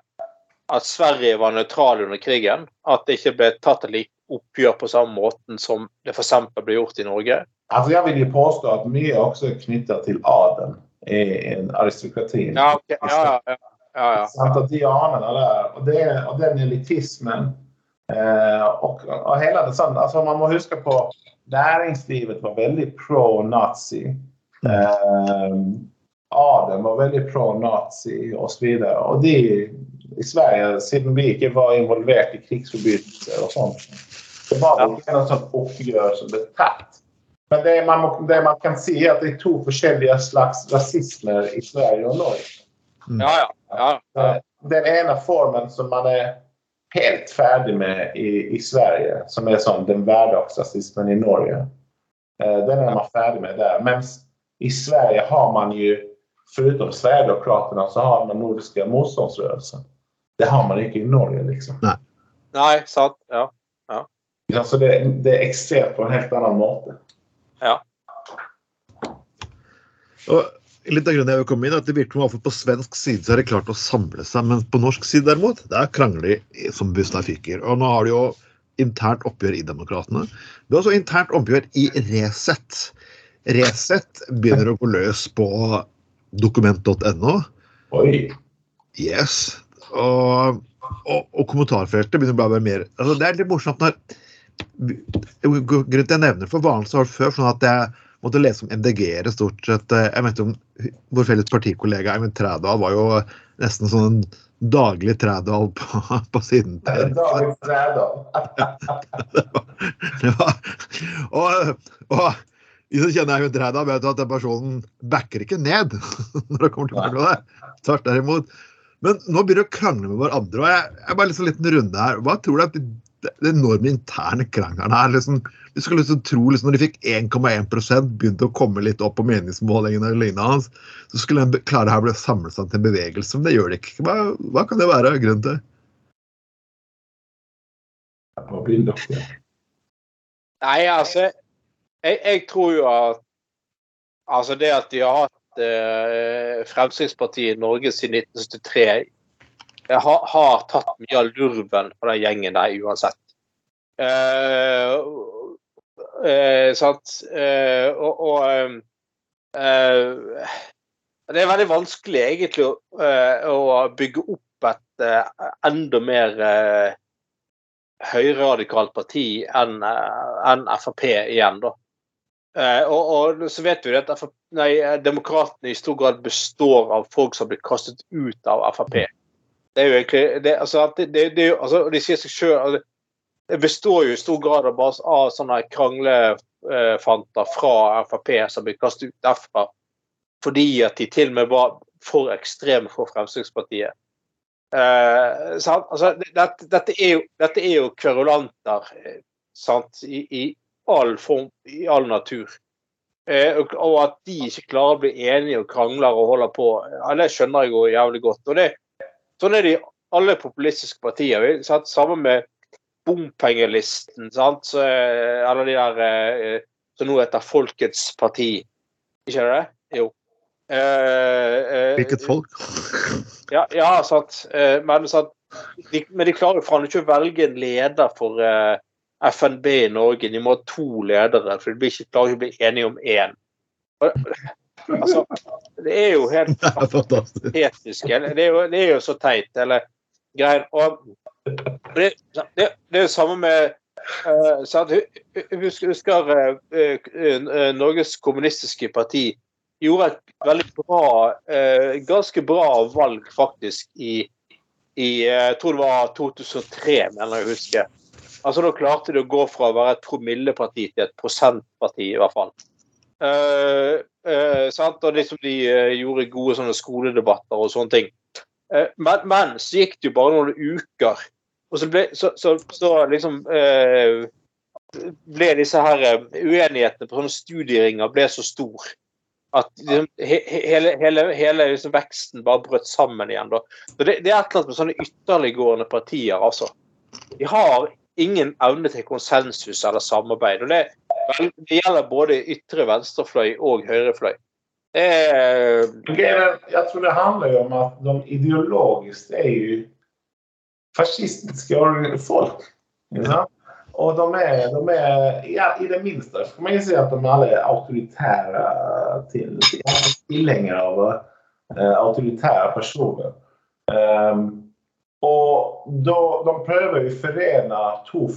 Speaker 3: at Sverige var nøytral under krigen? At det ikke ble tatt et like oppgjør på samme måten som det f.eks. ble gjort i Norge?
Speaker 4: Altså jeg vil jo påstå at mye også er knyttet til adelen i en aristokrati.
Speaker 3: Ja, okay. Ja, ja. ja, ja, ja.
Speaker 4: At de aner det der. Og, det, og den elitismen eh, og, og, hele det sånn altså man må huske på Næringslivet var veldig pro-nazi. Eh, Adam var veldig pro-nazi og så og de det i Sverige, siden vi ikke var involvert i krigsforbrytelser og sånt. Det var
Speaker 3: ikke
Speaker 4: noe sånt oppgjør som ble takt. Men det man, det man kan se er at det er to forskjellige slags rasismer i Sverige og Norge.
Speaker 3: Ja, ja, ja, ja.
Speaker 4: Eh, Den ene formen som man er helt ferdig med i, i Sverige, som er som den hverdagsrasismen i Norge. eh, Den er man ferdig med der. Men i Sverige har man ju, foruten Sverigedemokraterna, så har man nordiske motståndsrörelsen. Det har man ikke i Norge liksom.
Speaker 3: Nei, sant. Ja.
Speaker 4: Alltså det, det er ekstremt på en helt annen måte.
Speaker 2: Og litt av grunnen jeg vil komme inn, er at det virker som på svensk side så har de klart å samle seg, men på norsk side derimot, der krangler de som busta fiker. Og nå har de jo internt oppgjør i Demokratene. Det er også internt oppgjør i Resett. Resett begynner å gå løs på dokument.no.
Speaker 4: Oi.
Speaker 2: Yes. Og, og, og kommentarfeltet begynner å bli mer altså Det er litt morsomt når Grunnen til at jeg nevner for for så har det før sånn at jeg måtte lese om MDG-ere stort sett. eh, Jeg mente om Vår felles partikollega Eivind Trædal var jo nesten sånn en daglig Trædal på, (laughs) på siden. til-
Speaker 4: David Trädal.
Speaker 2: ja. Og, og de som kjenner Eivind Trædal, vet at den personen backer ikke ned (laughs) når det kommer til partiet. Tvert derimot. Men nå begynner de å krangle med hverandre. og jeg, jeg bare liksom en liten runde her. Hva tror du at det, det enorme interne krangelen her liksom, Du skulle liksom tro liksom, Når de fikk 1,1 begynte å komme litt opp på meningsmålingene, og lignende hans, så skulle de klare her å samle seg til en bevegelse. Men det gjør de ikke. Hva, hva kan det være grunnen til?
Speaker 3: Nei, altså jeg, jeg tror jo at Altså det at de har hatt eh, Fremskrittspartiet i Norge siden 1973, det har, har tatt mye av lurven på den gjengen der uansett. Eh, eh, sant? Eh, og Det er veldig vanskelig egentlig å, bygge opp et enda mer høyreradikalt parti enn en Frp igjen, da. Og, og så vet vi at FRP, Demokratene i stor grad består av folk som blir kastet ut av Frp. Det er jo egentlig det, altså, det, det, det, altså, De sier seg sjøl Det består jo i stor grad av, av sånne kranglefanter fra Frp som blir kastet ut derfra fordi at de til og med var for ekstreme for Fremskrittspartiet. Eh? Altså, det- dette, dette, er jo, dette jo kverulanter eh? I, i all form, i all natur. Eh, og, og at de ikke klarer å bli enige og krangler og holder på, ja, det skjønner jeg jo jævlig godt. Og det, sånn er det i alle populistiske partier. Sant? Sammen med bompengelisten, sant? Så, eh, eller de der eh, som nå heter Folkets parti. Ikke det? Jo. Eh, eh,
Speaker 2: Hvilket folk? (laughs)
Speaker 3: ja, ja sant. Eh, Men, sant, de, men de klarer jo faen ikke å velge en leder for eh, FNB i Norge. De må ha to ledere, for de blir ikke, klarer ikke å bli enige om én. Og, Altså, det er jo helt (laughs) patetisk. Det det er jo så teit, eller greier. Og det, det, det er jo samme med uh, sant? Husker, husker uh, Norges kommunistiske parti gjorde et veldig bra, uh, ganske bra valg faktisk i, i jeg tror det var 2003, mener jeg å huske. Altså Da klarte de å gå fra å være et promilleparti til et prosentparti, i hvert fall. Eh? Og liksom de eh, gjorde gode sånne skoledebatter og sånne ting. Eh, men, men så gikk det jo bare noen uker og så ble så, så, så liksom eh, ble disse her eh, uenighetene på sånne studieringer ble så stor at liksom, he, hele, hele, hele liksom, veksten bare brøt sammen igjen. Da. Så det, det er et eller annet med sånne ytterliggående partier, altså. De har ingen evne til konsensus eller samarbeid. og Det, det gjelder både ytre venstrefløy og høyrefløy.
Speaker 4: Eh, jeg tror det handler jo om at de ideologiske er jo fascistiske folk. Ja. Og de er, de er ja, i det minste kan man jo si at de alle er autoritære til, tilhengere av uh, autoritære personer. Ehm, och da, de prøver å forene to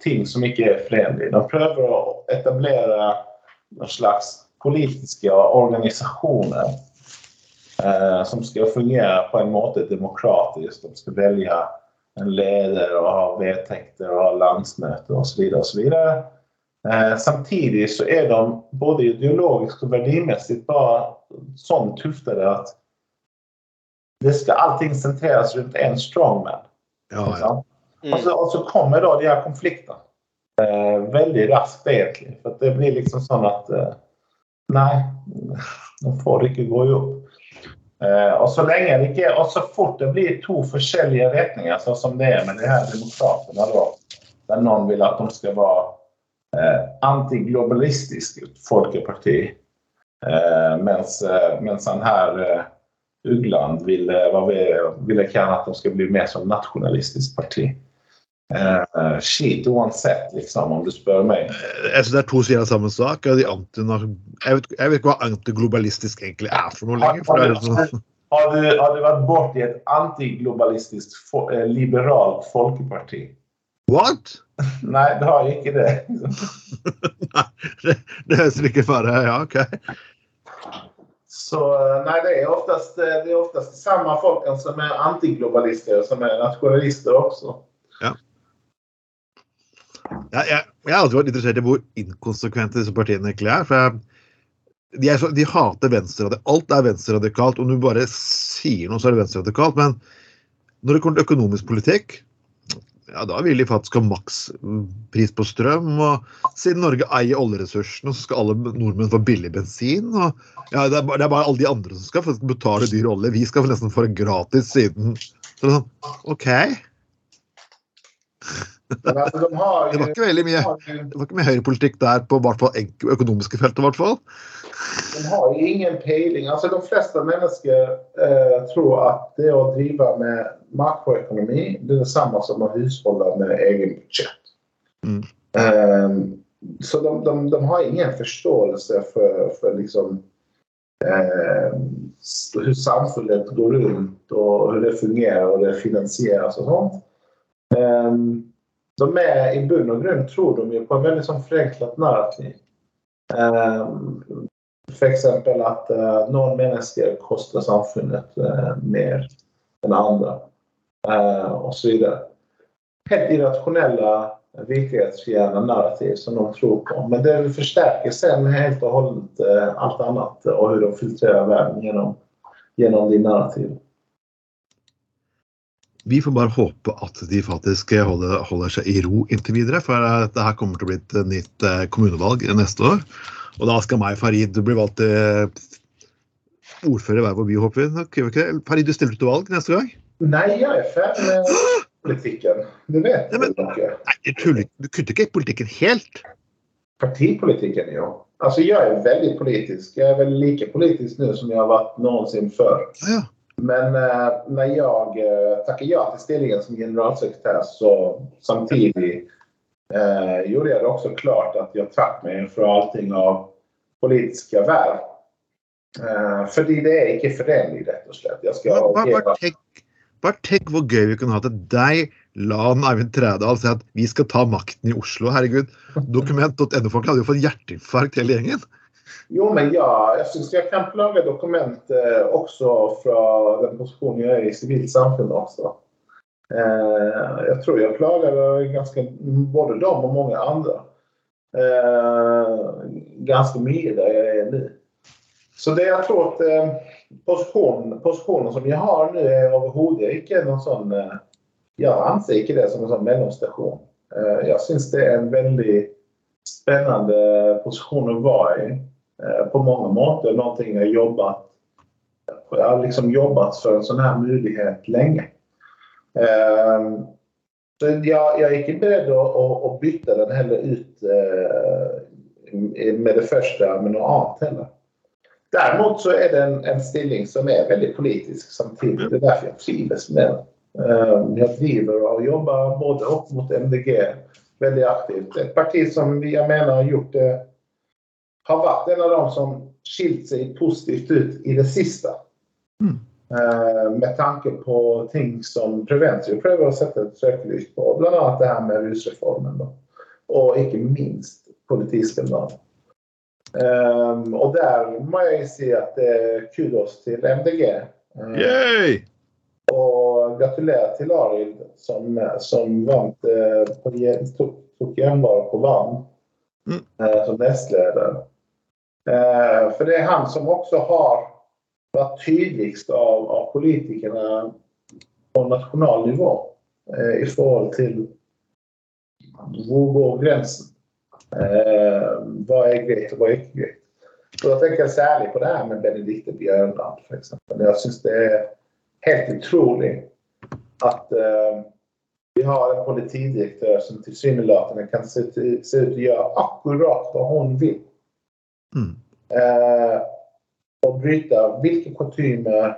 Speaker 4: ting som ikke er forenlige. De prøver å etablere noen slags politiske organisationer eh, som skal fungere på en måte demokratisk. De skal velge en leder og ha vedtekter og ha landsmöte osv. Eh, samtidig så er de både ideologisk og verdimessig bare sånn tuftade att det ska allting centreras rundt en strongman.
Speaker 2: Ja, ja.
Speaker 3: mm.
Speaker 4: Og, så, og, så kommer da de her konfliktene. Eh, veldig raskt egentlig. For det blir liksom sånn at eh, Nei, de får ikke gå ihop. Eh, og så lenge det ikke, og så fort det blir to forskjellige retninger, sånn som det er med de her demokratene, da, der noen vil at de skal være eh, antiglobalistisk folkeparti, eh, mens, eh, mens han her eh, Ugland ville, ville kalle at de skal bli mer som nasjonalistisk parti. Uh, skit uansett, liksom, om du spør meg.
Speaker 2: Jeg synes det er to sider av samme sak. jeg, vet, jeg vet ikke hva antiglobalistisk egentlig er for noe lenger. For har, sånn,
Speaker 4: Har du, har du vært borti et antiglobalistisk eh, liberalt folkeparti?
Speaker 2: What? (laughs)
Speaker 4: Nei, det har jeg ikke det.
Speaker 2: Nei, det, det høres ikke bare Ja, OK.
Speaker 4: Så eh, nei, det er oftest, eh, det er oftest samme folkene som er antiglobalister, som er nasjonalister også.
Speaker 2: Jeg, jeg, jeg har alltid vært interessert i hvor inkonsekvente disse partiene egentlig er. for jeg, de, er de hater venstreradikalt. Alt er venstreradikalt. Om du bare sier noe, så er det venstreradikalt. Men når det kommer til økonomisk politikk, ja, da vil de faktisk ha makspris på strøm. Og siden Norge eier oljeressursene, så skal alle nordmenn få billig bensin. Og, ja, det, er bare, det er bare alle de andre som skal betale dyr olje. Vi skal nesten få det gratis siden Så det er sånn, OK.
Speaker 4: Altså, de har
Speaker 2: Det var ikke veldig mye Det var ikke mye høyrepolitikk der på hvert fall økonomiske feltet, i hvert fall.
Speaker 4: De har jo ingen peiling. Altså, de fleste mennesker eh, tror at det å drive med makroøkonomi det er det samme som å husholde med egen budsjett.
Speaker 2: Mm.
Speaker 4: Eh, så de, de, de har ingen forståelse for, for liksom eh, hvordan samfunnet går rundt og hvordan det fungerer og det finansieres og sånt. Eh, de er i bunn og grunn tror de på en veldig sånn forenklet narrativ. Eh, for eksempel at eh, noen mennesker koster samfunnet eh, mer enn andre. Uh, og så videre. Helt irrasjonelle, virkelighetsfjerne narrativ som de tror på. Men det forsterker sen helt holdent eh, alt annet og hvordan de filtrerer verden gjennom, gjennom de narrativene.
Speaker 2: Vi får bare håpe at de faktisk holder, holder seg i ro inntil videre. For eh, dette her kommer til å bli et nytt eh, kommunevalg neste år. Og da skal meg, Farid, bli valgt til ordfører hver vår by, håper vi. Farid, du stiller til valg neste gang?
Speaker 4: Nei, jeg er ferdig (gasps) med politikken. Det vet
Speaker 2: Nei, men- Nei. Du kutter ikke politikken helt.
Speaker 4: Partipolitikken, jo. Altså, jeg er veldig politisk. Jeg er vel like politisk nå som jeg har vært noensinne før.
Speaker 2: Ja, ja.
Speaker 4: Men eh, när jag eh, tackade ja till stillingen som generalsekreterare så samtidigt eh, gjorde jag det också klart att jag trakk meg fra allting av politiske verv. Eh, fordi det er ikke forenlig, rett og slett. Jeg skal
Speaker 2: Bare, bare, bare, tenk, bare tenk hvor gøy vi kunne hatt det. Deg, Lan Eivind Trædal si at vi skal ta makten i Oslo. Herregud. Dokument.no-folk hadde jo fått hjerteinfarkt hele gjengen.
Speaker 4: Jo, men ja, jeg syns jeg kan plage dokument eh, også fra den posisjonen jeg er i sivilt samfunn også. Eh, jeg tror jeg klager ganske både dem og mange andre. Eh, ganske mye der jeg er nå. Så det jeg tror at eh, posisjonen, posisjonen som jeg har nå, er overhodet ikke noen sånn eh, jeg anser ikke det som en sånn mellomstasjon. Eh, Jeg syns det er en veldig spennende posisjon å være i på mange måter. Noe jeg har jobbet Jeg har liksom jobbet for en sånn her mulighet lenge. Eh, Så er ikke beredt å, å, å bytte den heller ut eh, med det første med noe annet heller. Derimot så er det en, en stilling som er veldig politisk samtidig. Det er derfor jeg trives med den. Eh, Jeg driver og jobber både opp mot MDG veldig aktivt. Et parti som jeg mener har gjort det har vært en av dem som skilt seg positivt ut i det siste.
Speaker 2: Mm.
Speaker 4: Uh, Med tanke på ting som Preventio prøver å sette et søkelys på. Bl.a. det her med rusreformen. Da. Og ikke minst politiskriminalen. Um, og der må jeg si at det er kudos til MDG. Eh,
Speaker 2: Yay!
Speaker 4: og gratulerer til Arild som, som vant uh, på, tok, gjenvare på vann
Speaker 2: Mm.
Speaker 4: uh, som nestleder. Eh, for det er han som også har vært tydeligst av, av politikerne på nasjonal nivå eh, i forhold til hvor går grensen. Eh, hva er greit og hva er ikke greit. Så da tenker jeg særlig på det her med Benedicte Bjørnland f.eks. Jeg syns det er helt utrolig at eh, vi har en politidirektør som tilsynelatende kan se, til, se ut til å gjøre akkurat hva hun vil.
Speaker 2: Mm.
Speaker 4: Eh, bryte hvilke kutymer,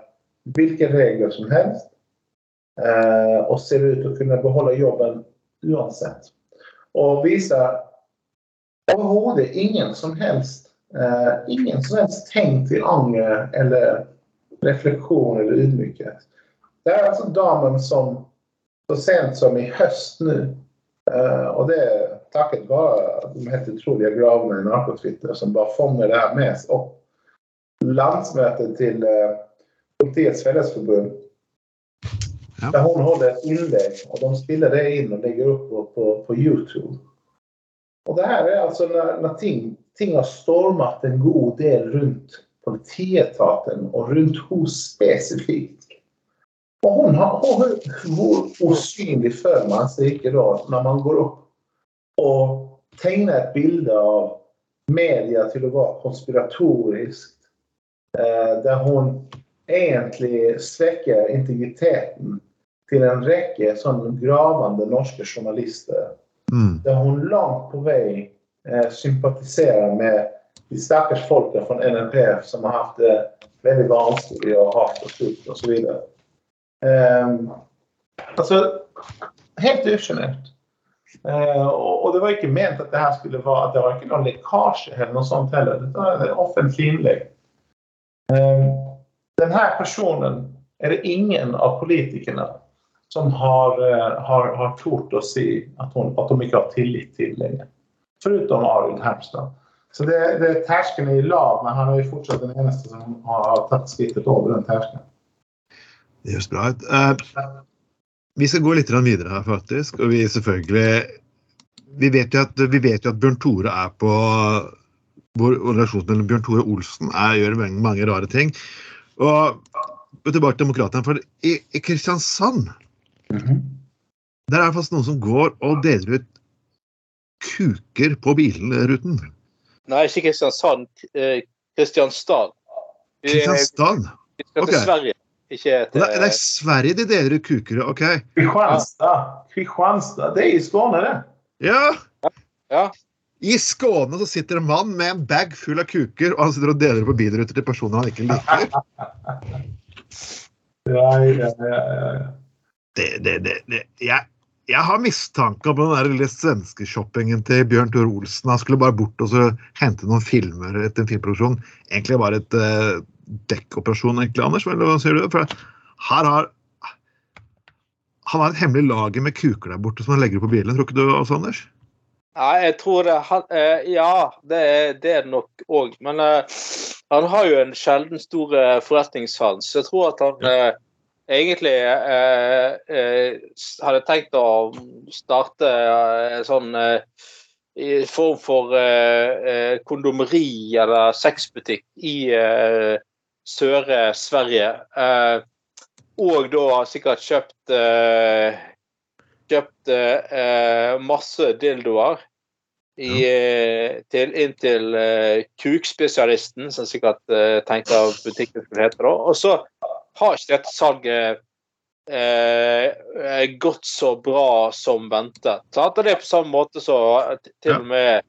Speaker 4: hvilke regler som helst. Eh, og ser ut til å kunne beholde jobben uansett. Og viser overhodet ingen som helst eh, ingen som helst tegn til anger eller refleksjon eller ydmykhet. Det er altså damen som så sent som i høst nå, eh, og det er takket være de helt utrolige gravene i narkotwitter som bare fanger det her med seg opp. Landsmøtet til eh, Politiets Fellesforbund,
Speaker 2: Ja.
Speaker 4: der hun holder et innlegg, og de spiller det inn og legger opp på, på, på YouTube. Og det her er altså når, når ting, ting har stormet en god del rundt politietaten og rundt henne spesifikt. Og hun har, hun, hvor usynlig føler man seg ikke da, når man går opp og tegne et bilde av media til å være konspiratorisk, eh, der hun egentlig svekker integriteten til en rekke sånn gravende norske journalister
Speaker 2: Mm.
Speaker 4: der hun langt på vei eh, sympatiserer med de stakkars folka fra NNPF som har hatt det veldig vanskelig og hardt og tufft osv. Um, altså Helt usjenert. Eh, og, det var ikke ment at det her skulle være at det var ikke noen lekkasje eller noe sånt heller. Dette var et offentlig innlegg. Um, denne personen er det ingen av politikerne som har, eh, har, har tort å si at, hun, at de ikke har tillit til lenger. Foruten Arild Hermstad. Så det, det er terskelen i lav, men han er jo fortsatt den eneste som har tatt skrittet over den terskelen.
Speaker 2: Det høres bra ut. Eh, vi skal gå litt videre her, faktisk. Og vi selvfølgelig Vi vet jo at, vi vet jo at Bjørn Tore er på Vår relasjon mellom Bjørn Tore Olsen er, gjør mange, mange rare ting. Og tilbake til Demokratene. For i, i Kristiansand der er det faktisk noen som går og deler ut kuker på bilruten.
Speaker 3: Nei, ikke Kristiansand. Kristianstad. Kristiansand. Vi,
Speaker 2: Kristiansand?
Speaker 3: vi skal til
Speaker 2: okay.
Speaker 3: Sverige, ikke til
Speaker 2: Det, det er Sverige de deler ut kuker, OK?
Speaker 4: Kristianstad. Kristianstad. Det er i Skåne, det.
Speaker 2: Ja!
Speaker 3: Ja.
Speaker 2: I Skåne så sitter en mann med en bag full av kuker, og han sitter og deler på bilruter til personer han ikke liker. (laughs)
Speaker 4: Ja, ja, ja, ja.
Speaker 2: Det, det, det, det. Jeg, jeg har mistanke om den der lille svenskeshoppingen til Bjørn Tore Olsen. Han skulle bare bort og så hente noen filmer etter en filmproduksjon. Egentlig bare et uh, dekkoperasjon, egentlig, Anders. Eller hva sier du? For her har han har et hemmelig lager med kuker der borte som han legger på bilen. Tror ikke du også, Anders?
Speaker 3: Nei, jeg tror det han, eh, Ja, det er det er nok òg. Men uh, han har jo en sjelden stor eh, forretningssans. Jeg tror at han uh, egentlig hadde tenkt å starte en sånn i form for eh, kondomeri eller sexbutikk i eh, søre Sverige. Eh, og da har sikkert kjøpt eh, kjøpt eh, masse dildoer i, til, inn til Kukspesialisten, som sikkert tenkte at butikken skulle hete da. Og så har ikke dette salget eh, gått så bra som ventet. Sant? Og det er på samme måte så til og med,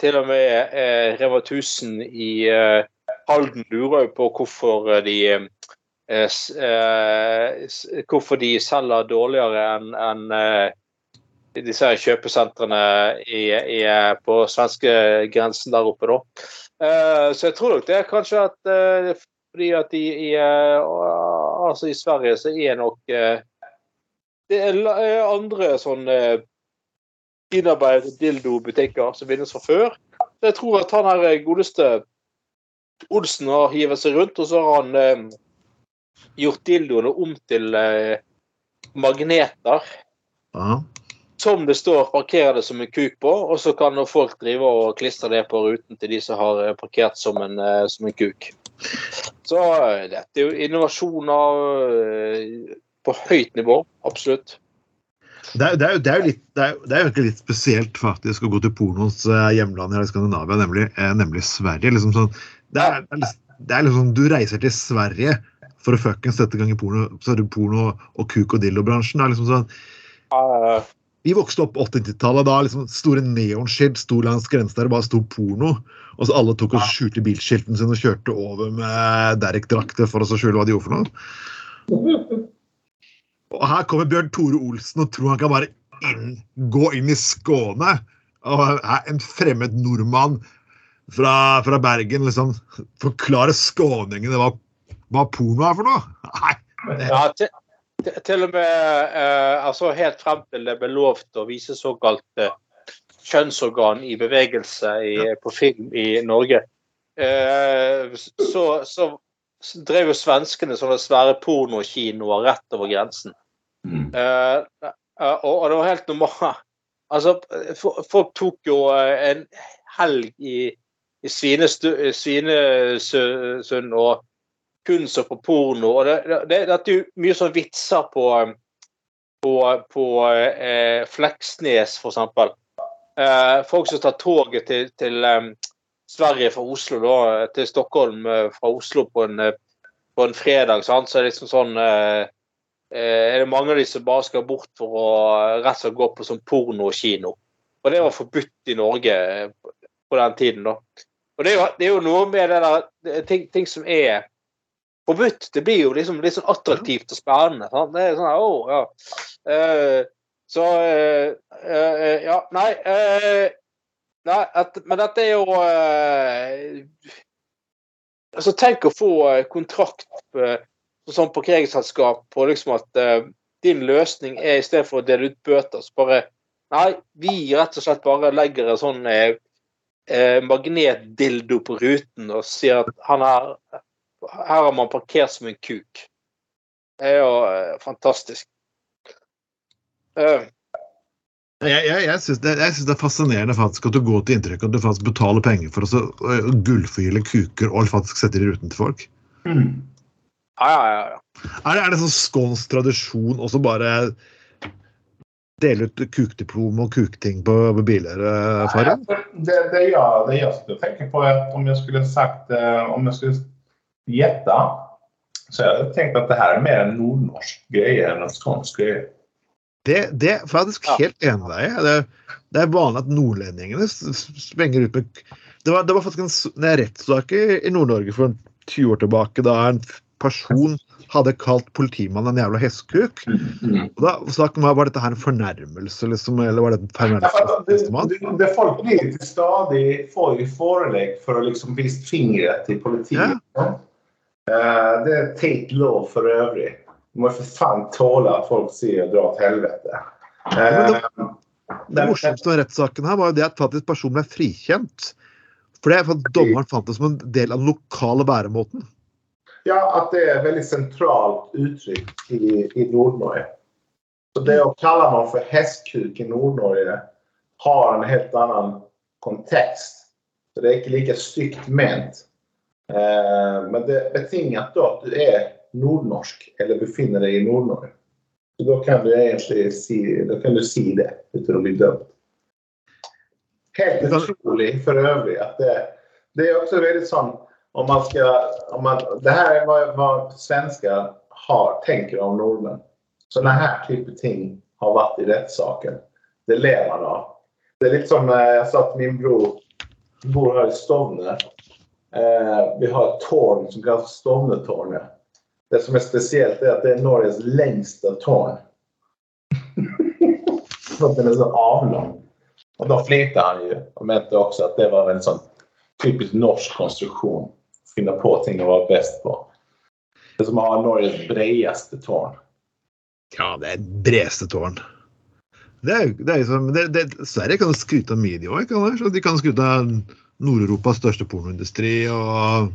Speaker 3: til og med eh, Rema 1000 i eh, Halden lurer jo på hvorfor de eh, s- eh, s- hvorfor de selger dårligere enn en, eh, disse her kjøpesentrene i, i, eh, på svenske grensen der oppe, da. Eh, så jeg tror nok det er kanskje at eh, fordi at i, i, eh, altså i Sverige så er nok eh, Det er eh, andre sånne eh, innarbeidede dildobutikker som finnes fra før. Jeg tror at han her eh, godeste Olsen har hivet seg rundt, og så har han eh, gjort dildoene om til eh, magneter
Speaker 2: Ja.
Speaker 3: som det står 'parker det som en kuk' på, og så kan folk drive og klistre det på ruten til de som har eh, parkert som en, eh, som en kuk. Så eh, dette er jo innovasjoner eh, på høyt nivå, absolutt.
Speaker 2: Det er, det, er, jo- det, er litt, det, er, jo- litt spesielt faktisk å gå til pornoens hjemland i Skandinavia, nemlig, nemlig Sverige. Liksom sånn, det, er, det, er, liksom- Du reiser til Sverige for å fuckings sette i gang i porno, så er det porno og kuk- og dildobransjen. Liksom sånn, vi vokste opp på 80-tallet da liksom store neonskilt sto langs grensa der det bare sto porno. Og så alle tok og skjulte bilskiltene sine og kjørte over med Derek-drakter for å skjule hva de gjorde for noe. Og her kommer Bjørn Tore Olsen og tror han kan bare inn, gå inn i Skåne. Og er en fremmed nordmann fra, fra Bergen liksom forklare skåningene hva, hva porno er for noe. Nei,
Speaker 3: ja, til, til, til og med eh, altså helt frem til det ble lovt å vise såkalt eh, kjønnsorgan i bevegelse i, på film i Norge, eh, så, så drev jo svenskene sånne svære pornokinoer rett over grensen. Mm. eh, og, og det var helt normalt. (laughs) Altså, folk tok jo eh, en helg i, i Svinesund og kun så på porno. og Det, det, det er mye sånn vitser på, på, på eh, Fleksnes, for eksempel. Eh, folk som tar toget til, til eh, Sverige fra Oslo, da, til Stockholm eh, fra Oslo på en, eh, på en fredag. Sant? Så er det liksom sånn eh, eh, er det mange av de som bare skal bort for å rett og slett gå på sånn porno Og kino. Og det var forbudt i Norge på den tiden, da. Og det er jo, det er jo noe med det der er ting, ting som er forbudt. Det blir jo liksom litt sånn attraktivt og spennende. Sant? Det er sånn her, oh, ja. Uh, så uh, uh, Ja, nei Nei, at, men dette er jo Altså, tenk å få kontrakt eh, på sånn parkeringsselskap på liksom at din løsning er i stedet for å dele ut bøter, så bare Nei, vi rett og slett bare legger en sånn eh, magnetdildo på ruten og sier at han her, her har man parkert som en kuk. Det er jo eh, fantastisk. Uh.
Speaker 2: Jeg, jeg, jeg syns det, det er fascinerende faktisk at du går til inntrykk at du faktisk betaler penger for å så, gullfile kuker og faktisk setter i ruten til folk.
Speaker 4: Mm.
Speaker 3: ja, ja, ja, ja.
Speaker 2: Er det, er det sånn skånsk tradisjon også bare dele ut kukdiplom og kukting på på biler, eh, Farin?
Speaker 4: Det, det, jag, det jag skulle tänka på att om jeg skulle sagt, eh, om jeg skulle gjette, så jeg tenkte at att det her er mer en nordnorsk greie enn en skånsk greie.
Speaker 2: Det, det er faktisk
Speaker 3: Ja.
Speaker 2: helt enig med deg. Det, det er vanlig at nordlendingene sprenger ut med Det var, det var faktisk en, en rettssak i, i Nord-Norge for 20 år tilbake da en person hadde kalt politimannen en jævla hestkuk. Og da saken var, var dette her en fornærmelse, liksom, eller var det en fornærmelse?
Speaker 4: Ja, det, det, det folk blir til stadig får ju forelegg for å liksom visa fingret politiet. Ja. Uh, det er teit lov for øvrig. Du må for fan tåle at folk sier dra til helvete.
Speaker 2: men
Speaker 4: Eh,
Speaker 2: Det morsomste med rettssaken her var jo det at faktisk personen ble frikjent. For det er for at dommeren fant det som en del av den lokale væremåten.
Speaker 4: Ja, att det är ett väldigt centralt uttryck i, i Nordnorge. Så det å kalle man för hästkuk i Nordnorge har en helt annan kontext. Så det är inte lika styggt ment. Eh, men det är betingat då att du är nordnorsk eller befinner dig i Nordnorge. Så da kan du egentlig si, da kan du si det uten å bli dømt. Helt utrolig for øvrig at det, det är också väldigt sånn om man ska, om man, det här är vad, vad svenskar har, tänker om nordmenn. Sådana här typer ting har varit i rättssaken. Det ler man av. Det är lite som när jag sa till min bror, bor här i Stovne. Eh, vi har ett torn som kallas Stovnetornet. Det som är speciellt är att det är Norges längsta torn. (laughs) För att den är så avlång. Och då flitar han ju och mente också att det var en sån typisk norsk konstruktion. Finna på ting å vara bäst på. Det är som att ha Norges bredaste torn.
Speaker 2: Ja, det er bredeste tårn. Det er, det er liksom, det, det, Sverige kan skryte av media òg, de? Kan skryte av Nord-Europas største pornoindustri og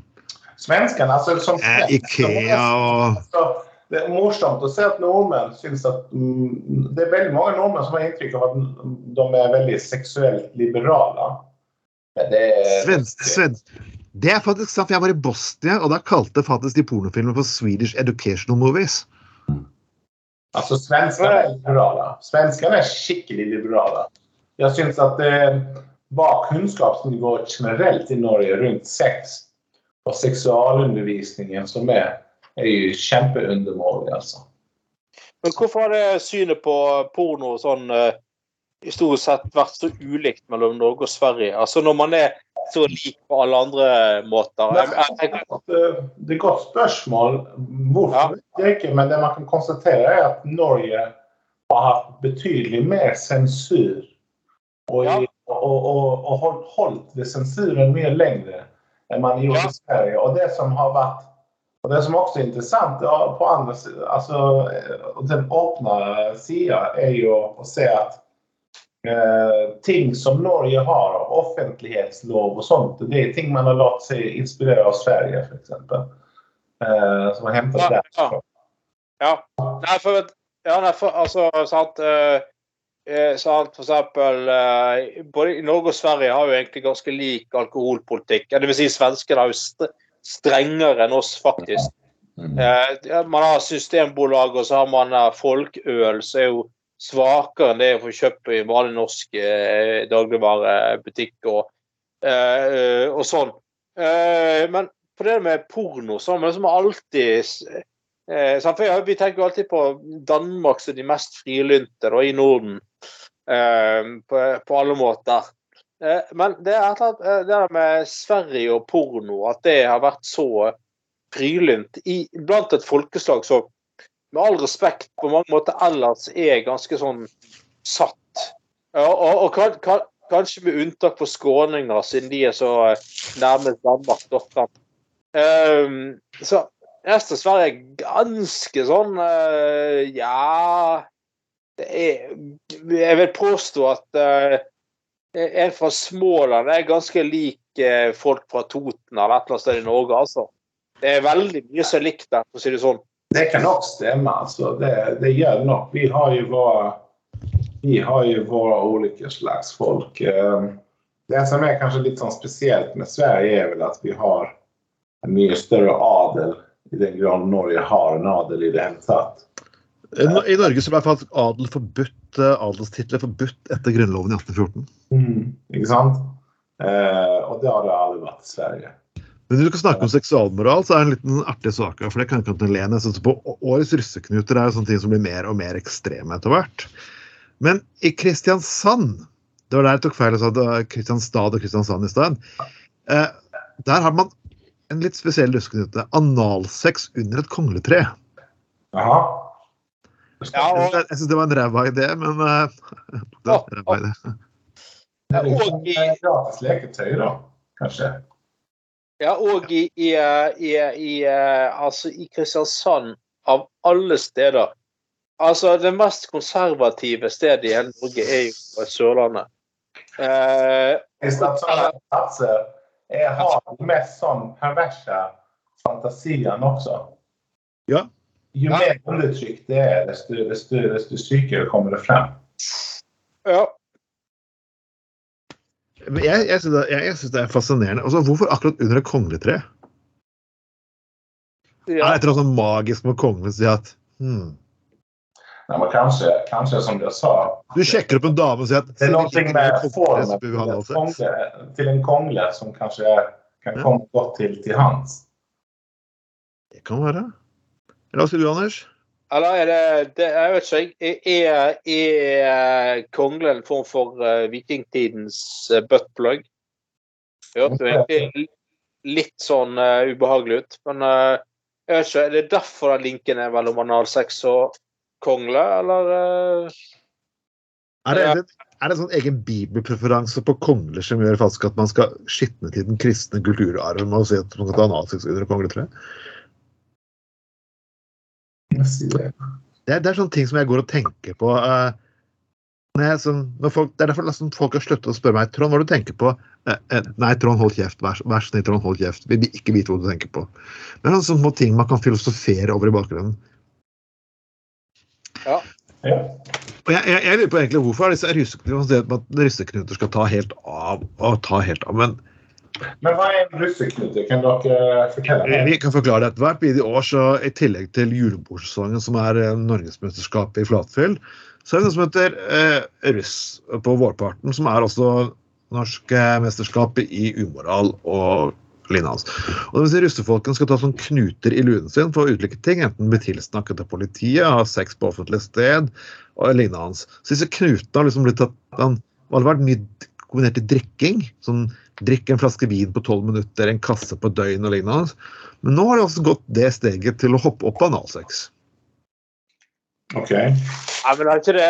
Speaker 4: Svenskene, altså. som...
Speaker 2: eh, Ikea og
Speaker 4: det er morsomt å se at nordmenn syns at mm, det er veldig mange nordmenn som har inntrykk av at de er veldig seksuelt liberale. Men det er,
Speaker 2: Svensk, svensk. Det er faktisk sant, for jeg var i Bosnia, og da kalte faktisk de pornofilmer for Swedish Educational Movies.
Speaker 4: Altså, svenskene er liberale. Svenskene er skikkelig liberale. Jeg syns at det var kunnskapsnivået generelt i Norge rundt sex og seksualundervisningen som er, er jo kjempeundermålig, altså.
Speaker 3: Men hvorfor har det synet på porno sånn eh, historisk sett vært så ulikt mellom Norge og Sverige? Altså når man er så lik på alle andre måter.
Speaker 4: Det- er, et godt spørsmål. Hvorfor
Speaker 3: Ja.
Speaker 4: inte, men det man kan konstatera er at Norge har hatt betydelig mer sensur. Og,
Speaker 3: Ja.
Speaker 4: og, og, og holdt vid censuren mer längre än man
Speaker 3: gjorde
Speaker 4: i Sverige. Og det som har vært og det som også er interessant, på andre, alltså eh, den åpne sida, er jo å se att eh, ting som Norge har, av offentlighetslov og sånt, det er ting man har latt seg inspirere av Sverige f.eks. exempel. Eh, som har hentet
Speaker 3: Ja,
Speaker 4: därifrån.
Speaker 3: ja. Nei, for, ja, nei, for altså, sant, eh, eh, sant, for eksempel eh, Både Norge og Sverige har jo egentlig ganske lik alkoholpolitikk. Ja, Det vil si svenskene har jo st strengere enn oss, faktisk.
Speaker 4: Mm.
Speaker 3: Eh, man har Systembolag, og så har man eh, folkøl, som er jo svakere enn det å få kjøpt i vanlig norsk eh, dagligvarebutikk og, eh, og sånn. Eh, men på det med porno, så har man liksom alltid eh, Vi tenker jo alltid på Danmark som de mest frilynte da, i Norden. Eh, på, på alle måter. Eh, men det er det der med Sverige og porno, at det har vært så frilynt blant et folkeslag som med all respekt på mange måter ellers er ganske sånn satt. Ja, og, og kan, kan, kanskje med unntak for skåninger, siden de er så eh, nærmest Danmark. Um, så resten av Sverige er ganske sånn uh, Ja er, Jeg vil påstå at uh, en fra Småland er ganske lik uh, folk fra Toten eller et eller annet sted i Norge. altså. Det er veldig mye som er likt der, for å si det sånn.
Speaker 4: Det kan nok stämma. Alltså det, det gör nog. Vi har ju våra, vi har ju våra olika slags folk. Eh, Det som är kanske lite sånn speciellt med Sverige är väl att vi har en mye större adel i den grad Norge har en adel i det hele tatt.
Speaker 2: I Norge så ble faktisk adel forbudt, eh, adelstitler forbudt etter Grunnloven i 1814.
Speaker 4: Ikke sant? Eh, og det har det aldri vært i Sverige.
Speaker 2: Men når du skal snakke om seksualmoral, så er det en liten artig sak. For det kan jeg ikke lene. Jeg synes på Årets russeknuter er jo sånne ting som blir mer og mer ekstreme etter hvert. Men i Kristiansand Det var der jeg tok feil og sa Kristianstad og Kristiansand i stad. Eh, der har man en litt spesiell russeknute. Analsex under et kongletre.
Speaker 4: Aha.
Speaker 3: Ja, og,
Speaker 2: Jeg syns det var en ræva idé, men uh, (laughs) det var en ræva idé.
Speaker 4: Det liksom
Speaker 3: og i,
Speaker 4: gratis leketøy, da. Kanskje.
Speaker 3: Ja, og i, i, i, i, eh, altså i Kristiansand, av alle steder Altså, det mest konservative stedet i hele Norge er jo på Sørlandet. Eh,
Speaker 4: det? Jag har mest sånn perverse fantasier også.
Speaker 2: Ja.
Speaker 4: Ju mer undertrykt det er, desto, desto, desto sykere kommer det frem.
Speaker 3: ja.
Speaker 2: Men jeg, jeg syns det, jeg, jeg det er fascinerende. Altså, hvorfor akkurat under et kongletre?
Speaker 3: ja.
Speaker 2: Er det noe sånn magisk med kongen si at hmm,
Speaker 4: Nei, men kanskje, kanskje, som jag sa.
Speaker 2: Du sjekker opp en dame og sier at
Speaker 4: Det er noe med formen
Speaker 2: til
Speaker 4: en kongle, till en kongle som kanskje kan
Speaker 2: Ja.
Speaker 4: godt til til till hands.
Speaker 2: Det kan være. Eller hva sier du, Anders?
Speaker 3: Eller er det, det Jeg vet ikke. jeg. Er, er kongle en form for eh, vikingtidens uh, buttplug? Hørtes jo egentlig litt sånn uh, ubehagelig ut. Men uh, jeg vet ikke, er det derfor den linken er mellom analsex og kongle, eller Uh,
Speaker 2: Er det, er det, en sånn egen bibelpreferanse på kongler som gjør faktisk at man skal skitne til den kristne kulturarven med å si at man kan ta analsex under kongle,
Speaker 4: tror ser det.
Speaker 2: Det er, det er sånne ting som jeg går og tenker på. eh, når jeg, når folk, det er derfor liksom, folk har sluttet å spørre meg Trond, hva du tenker på? Eh, eh, nei, Trond, hold kjeft. Vær, vær så snill, Trond, hold kjeft. Vi vil ikke vite hva du tenker på. Det er sånne små ting man kan filosofere over i bakgrunnen.
Speaker 4: Ja.
Speaker 2: Og jeg, jeg, jeg lurer på egentlig hvorfor er disse russeknuter skal ta helt av og ta helt av. Men
Speaker 4: Men hva er en russeknute? Kan dere fortelle
Speaker 2: vi kan forklare det. Hvert bidige år, så i tillegg til julebordsesongen, som er eh, norgesmesterskapet i flatfyll, så er det noe som heter eh, russ på vårparten, som er også norsk eh, mesterskap i umoral og lignende. Og det vil si Russefolkene skal ta sånn knuter i luen sin for ulike ting, enten bli tilsnakket av politiet, ha sex på offentlig sted og lignende. Så disse knutene har liksom blitt tatt det har vært mye kombinert til drikking. sånn Drikk en flaske vin på tolv minutter, en kasse på døgn og lignende. Men nå har de også gått det steget til å hoppe opp på analsex.
Speaker 4: Ok.
Speaker 3: Ja, men er ikke det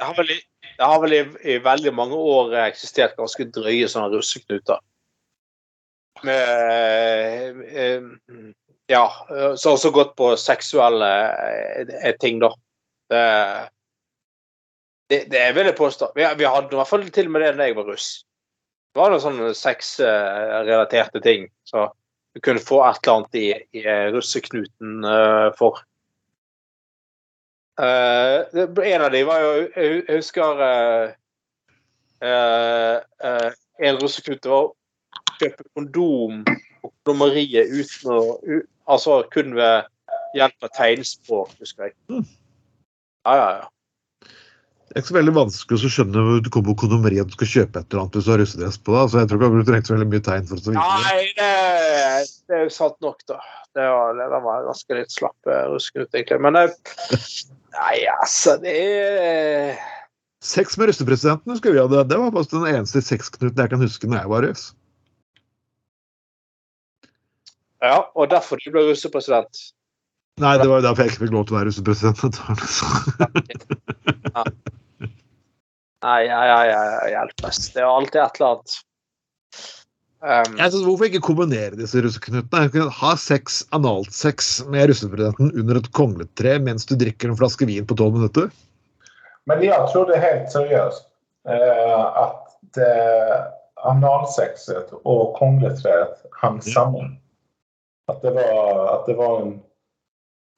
Speaker 3: Det har vel, i, det har vel i, i veldig mange år eksistert ganske drøye sånne russeknuter. Med eh, Ja, så også gått på seksuelle eh, ting, da. Det, det, det vil jeg påstå. Vi, vi hadde i hvert fall til og med det da jeg var russ. Det var noen sånne sexrelaterte ting. Så du kunne få et eller annet i, i russeknuten uh, for. Uh, en av de var jo Jeg husker uh, En russeknute var å kjøpe kondom på kondomeriet uten å u, Altså kun ved hjelp av tegnspråk, husker jeg. Ja, ja, ja.
Speaker 2: Det er ikke så veldig vanskelig å skjønne hvor du kommer på kondomeriet du skal kjøpe et eller annet hvis du har russedress på deg. Så jeg tror ikke du trengte så veldig mye tegn for å vise det.
Speaker 3: Nei, det, det er jo sant nok, da. Det var, det var ganske litt slapp eh, russeknut, egentlig. Men eh, Nei, altså, det er
Speaker 2: Sex med russepresidenten husker vi hadde. Det var faktisk den eneste sexknuten jeg kan huske når jeg var russ.
Speaker 3: Ja, og derfor du ble russepresident.
Speaker 2: Nei, det var jo derfor jeg ikke fikk lov til å være russepresident. (laughs)
Speaker 3: Ja, ja, ja, ja, hjelpes. Det er alltid et eller annet. Um,
Speaker 2: Jeg synes, hvorfor ikke kombinere disse russeknutene? Jeg Ha sex, analsex med russepresidenten under et kongletre mens du drikker en flaske vin på tolv minutter?
Speaker 4: Men jag trodde helt seriøst eh, at eh, analsexet og kongletreet hang sammen. At det, var, at det var en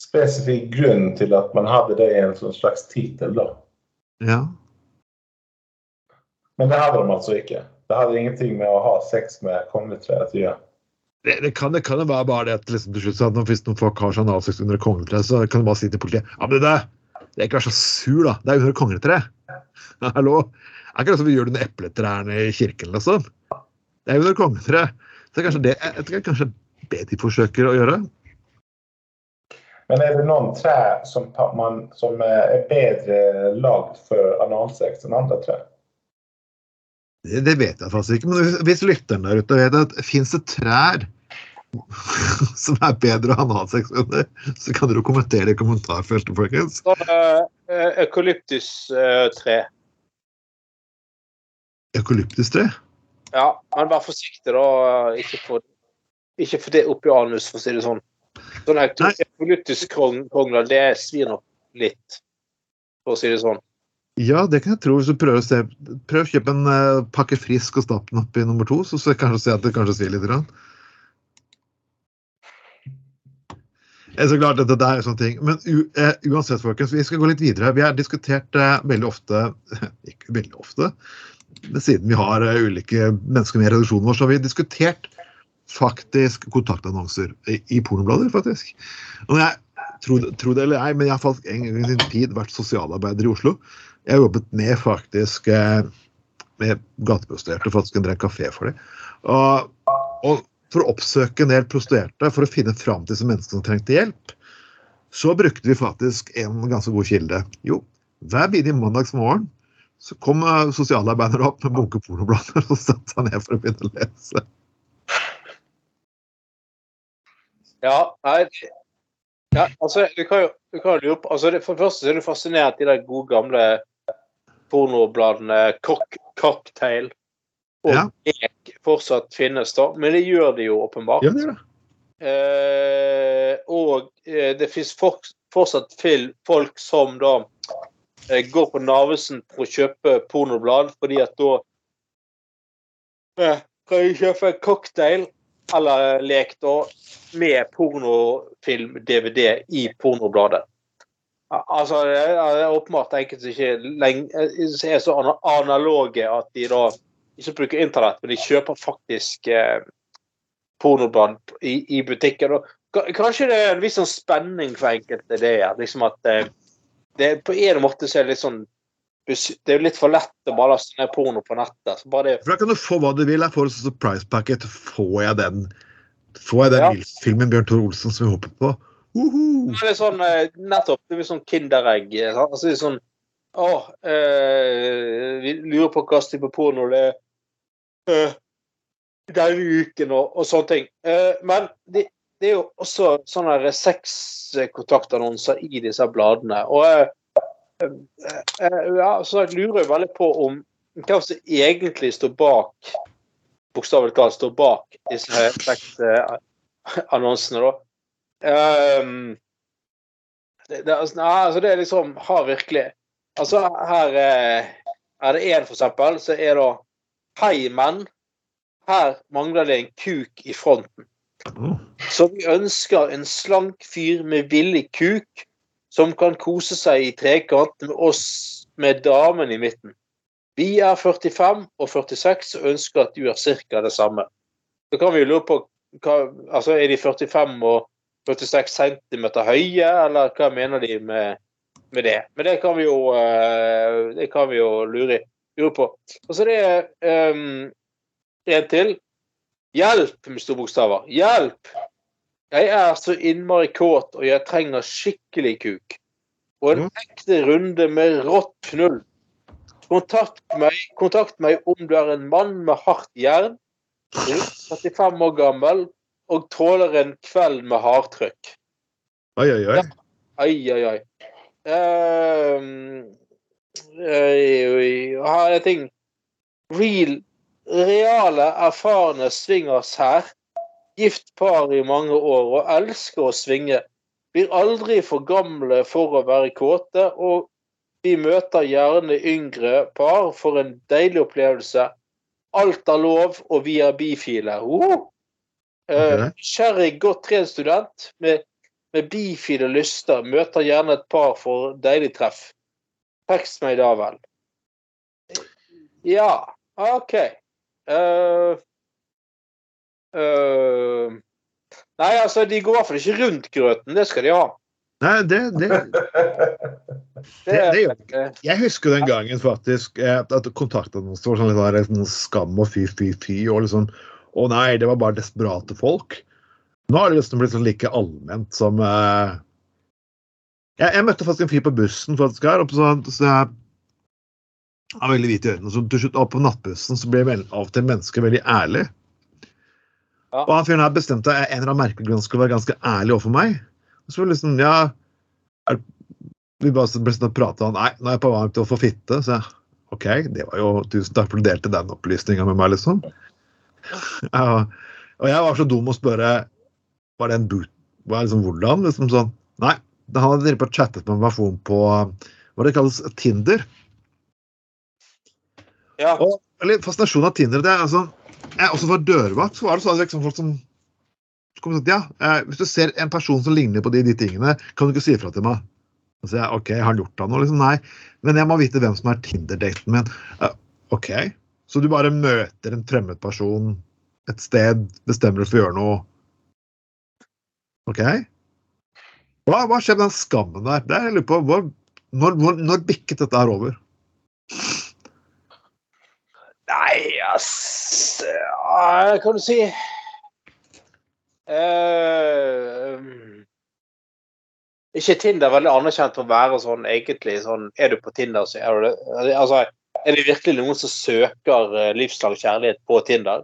Speaker 4: spesifikk grunn til at man hadde det i en slags titel da.
Speaker 2: Ja.
Speaker 4: Men det hadde de altså ikke. Det hadde ingenting med å ha sex med kongleträdet å gjøre.
Speaker 2: Det, det, kan, det kan jo være bare det at liksom, til slutt at når- hvis noen folk har sånn avsex under kongetreet, så kan du bare si til politiet Ja, men det, det er ikke vær så sur, da. Det er under kongetreet. (laughs) Hallo? Det er ikke det som vi gjør det under epletrærne i kirken, liksom. Det er under kongetreet. Så kanskje det jeg tror kanskje det de forsøker å gjøre.
Speaker 4: Men er det noen tre som, man, som er bedre lagd for analsex enn andre trä?
Speaker 2: Det, vet jeg faktisk ikke. Men hvis, lytteren der ute vet at fins det trær (laughs) som er bedre å ha analsex under, så kan dere kommentere det i kommentarfeltet, folkens.
Speaker 3: sånn uh, Eukalyptus-tre? ja, men vær forsiktig, da. Ikke få, ikke få det oppi anus, for å si det sånn. Sånn Eukalyptus-krongler, det svir nok litt, for å si det sånn.
Speaker 2: Ja, det kan jeg tro. Hvis du prøver å se Prøv å kjøpe en uh, pakke frisk og stapp den opp i nummer to, så jeg kanskje se at det kanskje svir litt. Grann. Det er så klart at det der er sånne ting. Men u, eh, uansett, folkens, vi skal gå litt videre. Vi har diskutert uh, veldig ofte (laughs) Ikke veldig ofte, siden vi har eh, ulike mennesker med i redaksjonen vår, så har vi diskutert faktisk kontaktannonser i, i pornoblader, faktisk. Og jeg tro det eller ei, men jeg har faktisk en gang i sin tid vært sosialarbeider i Oslo. Jeg har jobbet med faktisk eh, med gateprostituerte for at jeg skulle kafé for dem. Og, og for å oppsøke en del prostituerte, for å finne fram til disse menneskene som trengte hjelp, så brukte vi faktisk en ganske god kilde. Jo, hver bidige mandagsmorgen så kom eh, sosialarbeidere opp med bunke pornoblader og satte seg ned for å begynne å lese.
Speaker 3: Ja, nei ja, altså, du kan jo du kan jo på altså, For det første er det fascinert i de gode gamle pornobladene Cock, Cocktail og
Speaker 2: Ja.
Speaker 3: Ek fortsatt finnes, da. Men det gjør de jo åpenbart.
Speaker 2: Ja, det det.
Speaker 3: Eh, og eh, det fins fortsatt folk som da eh, går på Narvesen for å kjøpe pornoblad, fordi at da eh, kan de kjøpe cocktail eller lek da med pornofilm-DVD i pornobladet. Al- Altså, det er åpenbart enkelte som ikke er så analoge at de da ikke bruker internett, men de kjøper faktisk eh, pornoblad i, i butikken. Og kanskje det er en viss sånn spenning for enkelte, det er liksom at eh, det på en måte så er det litt sånn det er jo litt for lett å bare laste ned porno på nettet. Så bare det,
Speaker 2: For da kan du få hva du vil. Jeg får en surprise packet. Får jeg den Får jeg den
Speaker 3: Ja.
Speaker 2: filmen Bjørn Tore Olsen som vi håper på? Uhu.
Speaker 3: det er sånn, eh, nettopp det blir sånn Kinderegg. eh. Altså, det er sånn Å, eh, vi lurer på hva slags type porno det er eh, denne uken, og, og sånne ting. Uh, men det, det er jo også sånne sexkontaktannonser i disse bladene. Og uh, uh, ja, så jeg lurer veldig på om hvem som egentlig står bak bokstavelig talt står bak disse sexannonsene, da. Um, det, det, altså, nei, altså, det er liksom Har virkelig Altså, her eh, er det én, for eksempel, så er det Hei, menn. Her mangler det en kuk i fronten. Så vi ønsker en slank fyr med villig kuk som kan kose seg i trekant med oss med damen i midten. Vi er 45 og 46 og ønsker at du er ca. det samme. Så kan vi jo lure på hva, altså Er de 45 og 46 cm høye, eller hva mener de med, med det? Men det kan vi jo, eh, det kan vi jo lure, lure på. Og så det er um, en til. Hjelp, med store bokstaver. Hjelp! Jeg er så innmari kåt, og jeg trenger skikkelig kuk. Og en
Speaker 2: Mm.
Speaker 3: ekte runde med rått knull. Kontakt meg, kontakt meg om du er en mann med hardt jern, rundt 35 år gammel og tåler en kveld med hardtrykk.
Speaker 2: Oi, oi, oi.
Speaker 3: Ja. Oi, oi, oi. Oi. Her er ting Real, Reale, erfarne swingers her. Gift par i mange år og elsker å svinge. Blir aldri for gamle for å være kåte, og vi møter gjerne yngre par for en deilig opplevelse. Alt er lov, og vi er bifile. Uh! Eh,
Speaker 2: Ok.
Speaker 3: Godt trent student med med bifile lyster møter gjerne et par for deilig treff. Tekst meg da vel. Ja, OK. Uh, uh, nei, altså, de går i hvert fall ikke rundt grøten. Det skal de ha.
Speaker 2: Nei, det, det, (laughs)
Speaker 3: Det,
Speaker 2: Det- jeg husker den gangen faktisk at kontaktannonsen var sånn litt sånn skam og fy, fy, fy. Og liksom Å nei, det var bare desperate folk. Nå har det liksom blitt sånn like allment som uh... jeg, jeg møtte faktisk en fyr på bussen faktisk her, så, så jeg har veldig hvit i øynene. Så til slutt på nattbussen så blir av og til mennesker veldig ærlig.
Speaker 3: Ja.
Speaker 2: Og han fyren her bestemte at en eller annen merkelig grunn skulle være ganske ærlig overfor meg. Og så var det liksom, ja er, Vi bare ble sånn og prata om Nei, nå er jeg på vei til å få fitte. Så jeg OK, det var jo Tusen takk for at du delte den opplysninga med meg, liksom. (laughs) Ja, og jeg var så dum å spørre Var det en boot var liksom, Hvordan? Liksom sånn. Nei. Han hadde drevet på og chattet med en versjon på hva det kalles Tinder.
Speaker 3: ja.
Speaker 2: Og eller, fascinasjonen av Tinder det er altså, jeg, Også for dørvakt så var det sånn liksom, folk som kom sånn, ja, eh, Hvis du ser en person som ligner på de, de tingene, kan du ikke si ifra til meg? Og så jeg, OK, har han gjort det nå? Liksom, nei. Men jeg må vite hvem som er Tinder-daten min. Uh, OK. Så du bare møter en fremmed person et sted, bestemmer deg for å gjøre noe OK? Hva, hva skjer med den skammen der? Det er jeg lurer på, hvor, når, når, når bikket dette her over?
Speaker 3: Nei, ass ja, Kan du si Uh, Ikke Tinder er veldig anerkjent for å være sånn egentlig sånn Er du på Tinder, så er du det. Altså, er det virkelig noen som søker eh, livslang kjærlighet på Tinder?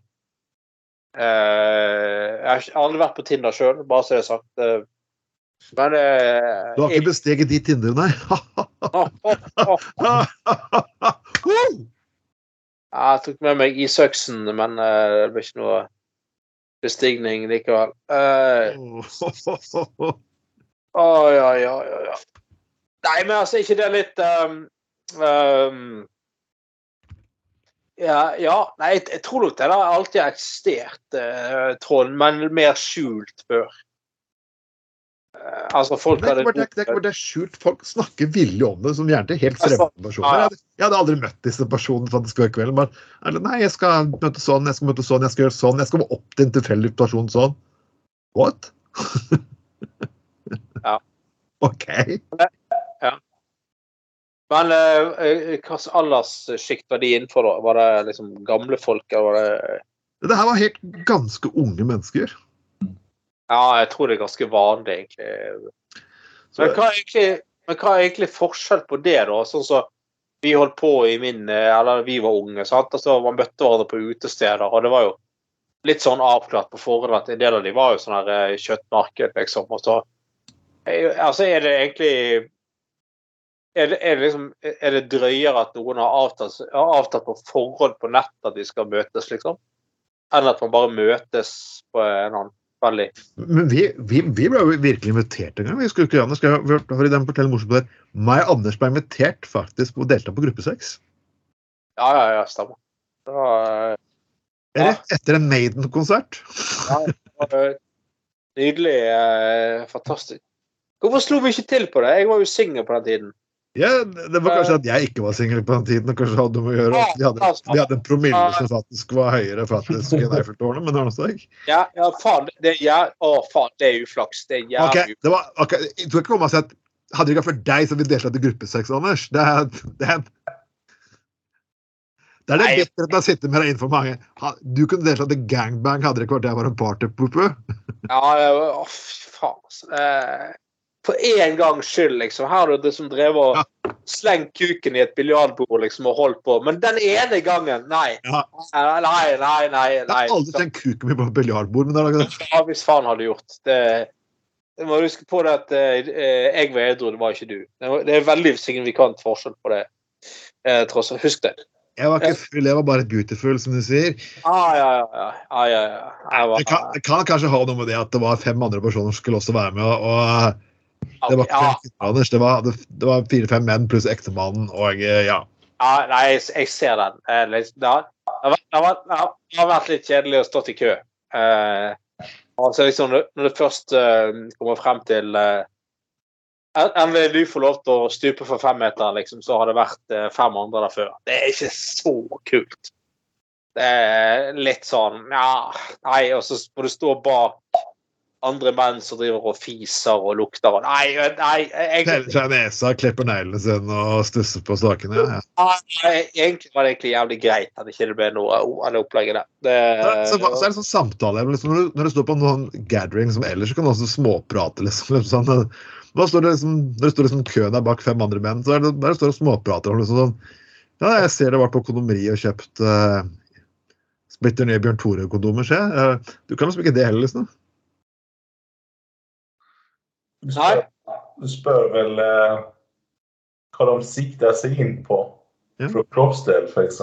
Speaker 3: Eh, jeg har aldri vært på Tinder sjøl, bare så det er sagt. Eh, Men eh,
Speaker 2: Du har ikke besteget de Tinder, nei? (laughs)
Speaker 3: Jeg tok med meg isøksen, men eh, det ble ikke noe bestigning likevel. Eh, oh, ja, ja, ja. Nei, men altså, ikke det litt um, um, ja, ja, nei, jeg, jeg tror nok det har alltid eksistert, eh, Trond, men mer skjult før. Eh, altså, folk
Speaker 2: Det er ikke bare det, det, er det er skjult. Folk snakker villig om det, som gjerne til helt fremmede personer. Jeg hadde, jeg hadde aldri møtt disse personene faktisk hver kveld. Men, eller, nei, jeg skal møte sånn, jeg skal møte sånn, jeg skal gjøre sånn. Jeg skal opp til en tilfeldig person sånn. What? (laughs)
Speaker 3: Ja.
Speaker 2: OK.
Speaker 3: Men hva hvilket alderssjikt var de innenfor, da? Var det liksom gamle folk, eller var det
Speaker 2: Det her var helt ganske unge mennesker.
Speaker 3: Ja, jeg tror det er ganske vanlig, egentlig.
Speaker 2: Så,
Speaker 3: Men hva er egentlig, men hva er egentlig forskjell på det, da? Sånn som vi holdt på i min eh, Eller vi var unge. sant? Altså, Man møtte hverandre på utesteder, og det var jo litt sånn avklart på forhånd at en del av de var jo sånn her eh, kjøttmarked, liksom. Og så eh, Altså, er det egentlig er det, er, det liksom, er det drøyere at noen har avtalt, har avtalt på forhånd på nett at de skal møtes, liksom? Enn at man bare møtes på en annen veldig
Speaker 2: men vi, vi, vi ble jo virkelig invitert en gang. Vi skulle ikke Anders, skal for den fortelle morsomt der. Meg og Anders ble invitert faktisk på å delta på gruppesex.
Speaker 3: Ja, ja, ja, stemmer. Det var,
Speaker 2: Rett etter en Maiden-konsert.
Speaker 3: Ja, det var eh, nydelig. Eh, fantastisk. Hvorfor slo vi ikke til på det? Jeg var jo singel på den tiden.
Speaker 2: Ja, det var kanskje at jeg ikke var singel på den tiden. og kanskje hadde noe å gjøre Vi hadde, vi hadde en promille som faktisk var høyere faktisk enn Eiffeltårnet, men det var noe sånt.
Speaker 3: Ja, ja faen. Det er jæv... Å, faen, det er uflaks. Det er jævlig
Speaker 2: det var, okay, jeg tror ikke om og si at Hadde det ikke vært for deg som ville deltatt i gruppesex, Anders Det er det, det er det bedre at man sitter med deg innenfor mange. Du kunne deltatt i gangbang, hadde det ikke vært det jeg var en partypooper.
Speaker 3: Ja, det var- å, faen. altså. For en gangs skyld, liksom. Her har du liksom drevet og slengt kuken i et biljardbord liksom, og holdt på. Men den ene gangen, nei.
Speaker 2: Ja.
Speaker 3: Nei, nei, nei. nei,
Speaker 2: Jeg har aldri slengt kuken min på et biljardbord, men det.
Speaker 3: Ja, hvis faen hadde gjort. Det, det må huske på det at eh, jeg var edru, det var ikke du. Det er veldig signifikant forskjell på det. Eh, tross alt. Husk det.
Speaker 2: Jeg var ikke full, jeg var bare beautiful, som du sier.
Speaker 3: Ah, ja, ja, ja. ja, ja, ja. Var,
Speaker 2: Det kan, det kan kanskje ha noe med det at det var fem andre personer som skulle også være med. og Det var ikke
Speaker 3: ja,
Speaker 2: Anders, det var, det var fire-fem menn pluss ektemannen og eh, ja.
Speaker 3: ja, nei, jeg, jeg ser den. Eh, Det har, det har, vært- det har, vært- det har vært litt kjedelig å stå i kø. Eh, altså liksom, når du først uh, kommer frem til uh, en- Endelig du får lov til å stupe for femmeteren, liksom, så har det vært uh, fem andre der før. Det er ikke så kult. Det er litt sånn Ja, nei, og så må du stå bak andre menn som driver og fiser og lukter og Nei, nei jeg,
Speaker 2: Teller seg nesa, klipper neglene sine og stusser på stakene. Ja.
Speaker 3: Nei, egentlig var det egentlig jævlig greit at ikke det ble noe av det opplegget der. Det,
Speaker 2: Så, så, er det sånn samtale liksom, når, du, når du står på noen gathering som ellers, så kan du også småprate. liksom, sånn, Hva står det liksom, Når det står liksom køen der bak fem andre menn, så er det bare står og småprater om liksom sånn Ja, jeg ser det var på kondomeriet og kjøpt uh, splitter nye Bjørn Tore-kondomer, se. Uh, du kan liksom ikke det heller, liksom.
Speaker 4: Du spør, du spør vel eh, hva de sikter seg inn på
Speaker 2: Ja.
Speaker 4: fra kroppsdel, f.eks.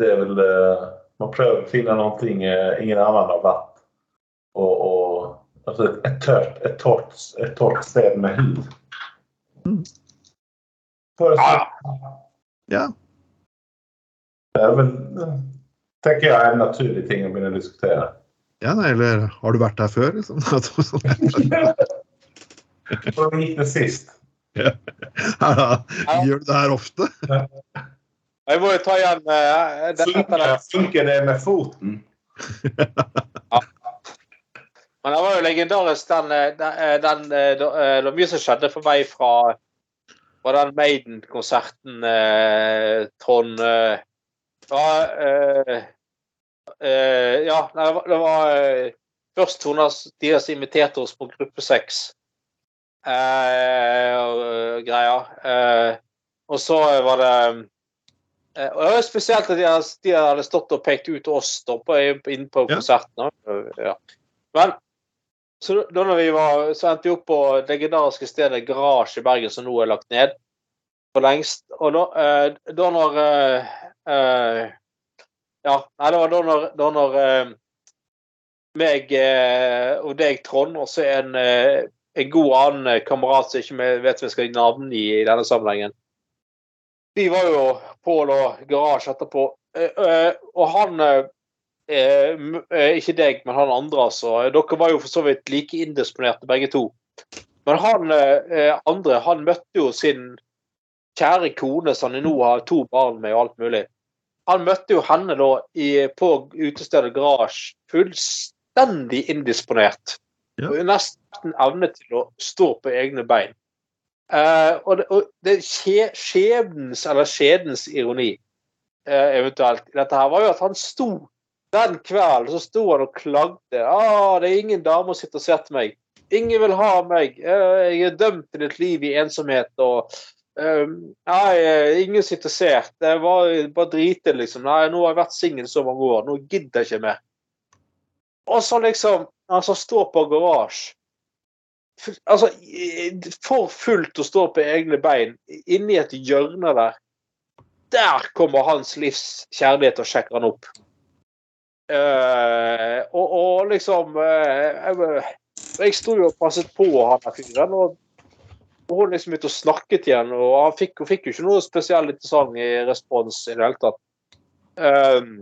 Speaker 4: Det er vel eh, Man prøver å finne noe eh, ingen andre har vært. Og, og altså et, et, tørt, et, tørt, et tørt sted med hud.
Speaker 2: Mm.
Speaker 4: For,
Speaker 3: Ja.
Speaker 4: Det er vel, eh, tenker jeg en naturlig ting å begynne å diskutere.
Speaker 2: Ja, nei, eller har du vært der før? liksom? (laughs)
Speaker 4: Hvordan gikk det sist?
Speaker 2: Gjør du det her ofte?
Speaker 3: Jeg må jo ta igjen uh,
Speaker 4: Funker, funker det med foten? (laughs)
Speaker 3: Men det var jo legendarisk, den, eh, den, eh, den Det var mye som skjedde for meg fra, fra den Maiden-konserten, eh, Trond eh, ja, eh, eh, ja, nei, det var, det var eh, først Tonas Dias inviterte oss på gruppe seks. Eh, og, greia greier. Eh, og så var det eh, og det var spesielt at de, de hadde stått og pekt ut oss da, på, inne på
Speaker 2: Ja.
Speaker 3: konserten. Ja. Men så da når vi var, så endte vi opp på legendariske stedet Garasje i Bergen, som nå er lagt ned for lengst. Og da, eh, da når eh, eh, Ja, nei, det var da når, da når eh, meg eh, og deg, Trond, og så en, eh, en god annen eh, kamerat som ikke vet om vi skal navngi i denne sammenhengen. Vi var jo på da, Garasje etterpå, og han Ikke deg, men han andre, altså. Dere var jo for så vidt like indisponerte begge to. Men han andre, han møtte jo sin kjære kone, som han nå har to barn med og alt mulig. Han møtte jo henne da i, på utestedet Garage fullstendig indisponert.
Speaker 2: Ja.
Speaker 3: Og Nesten evne til å stå på egne bein. Uh, og det, og det skje, skjebnens, eller skjedens ironi, uh, eventuelt, i dette her, var jo at han sto den kvelden så sto han og klagde. Ah, 'Det er ingen damer som sitter og ser til meg. Ingen vil ha meg. Uh, Jeg er dømt til et liv i ensomhet.' og Um, nei, eh, ingen som er interessert. Det var bare driter, liksom. Nei, nå har jeg vært singel så mange år. Nå gidder jeg ikke mer. Og så liksom Altså, stå på garasje. Altså, for fullt å stå på egne bein inni et hjørne der. Der kommer hans livs kjærlighet og sjekker han opp. Uh, og, og liksom uh, jeg, jeg sto jo og passet på han der fyren. og og hun liksom begynte å snakke til henne, og han fikk, hun fikk jo ikke noe spesielt interessant i respons i det hele tatt. Um,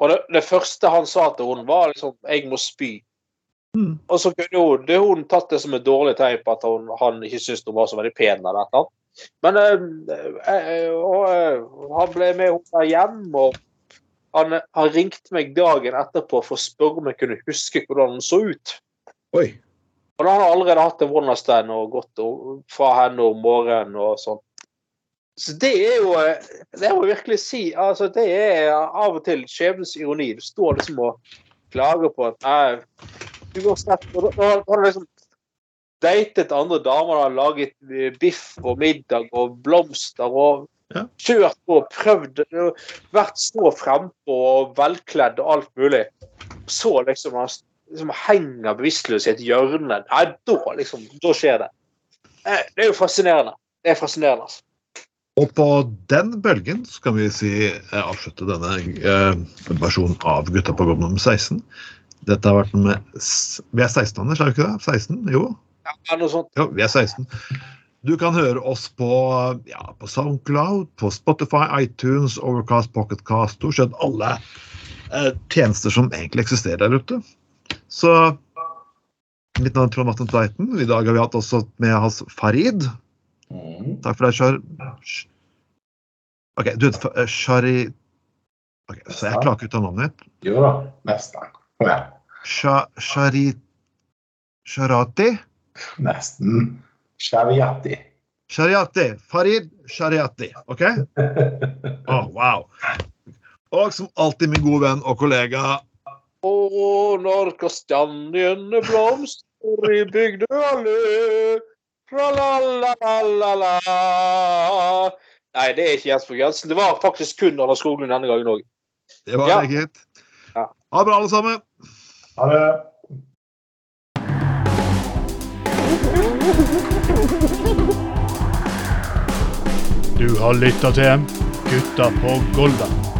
Speaker 3: og det, det første han sa til henne, var liksom 'jeg må spy'.
Speaker 2: Mm.
Speaker 3: Og så kunne hun, det hun tatt det som et dårlig tegn på at hun, han ikke syntes hun var så veldig pen. eller noe. Men øh, øh, øh, han ble med henne hjem, og han, han ringte meg dagen etterpå for å spørre om jeg kunne huske hvordan hun så ut.
Speaker 2: Oi.
Speaker 3: Og da har han allerede hatt en one night og gått fra henne om morgenen og sånn. Så det er jo eh, Det må jeg virkelig si. altså Det er av og til skjebnens ironi. Du står liksom og klager på at nei, du går slett og Da har du liksom datet andre damer har laget eh, biff og middag og blomster og
Speaker 2: Ja.
Speaker 3: kjørt på og prøvd vært så frempå og velkledd og alt mulig. Så liksom han liksom henger bevisstløs i et hjørne. Nei, da liksom, da skjer det. Eh, Det er jo fascinerende. Det er fascinerende, altså.
Speaker 2: Og på den bølgen så kan vi si eh, avslutte denne eh, versjonen av Gutta på nummer 16. Dette har vært med Vi er 16, Anders, er vi ikke det? 16? Jo.
Speaker 3: Ja, noe sånt.
Speaker 2: Jo, vi er 16. Du kan høre oss på, ja, på Soundcloud, på Spotify, iTunes, Overcast, Pocketcast, stort sett alle eh, tjenester som egentlig eksisterer der ute. Så mitt navn er Trond Atten Tveiten. I dag har vi hatt også med oss Farid.
Speaker 4: Mm.
Speaker 2: Takk for deg, Shar... OK, du heter eh, Shari... Ok, Så jeg klarer ikke ut av navnet ditt.
Speaker 4: Jo da, nesten. Kom igjen.
Speaker 2: Shari... Sharati?
Speaker 4: Nesten. Shariati.
Speaker 2: Shariati. Farid Shariati. OK? (laughs) Å, wow. Og som alltid min gode venn og kollega
Speaker 3: Og når kastanjene blomstrer i Bygdø allé Tra-la-la-la-la Nei, det er ikke Jens på grensen. Det var faktisk kun Anders Skoglund denne gangen òg.
Speaker 2: Det var
Speaker 3: Ja.
Speaker 2: meget.
Speaker 3: Ja.
Speaker 2: Ha det bra, alle sammen.
Speaker 4: Ha det.
Speaker 1: Du har lytta til Gutta på Golda.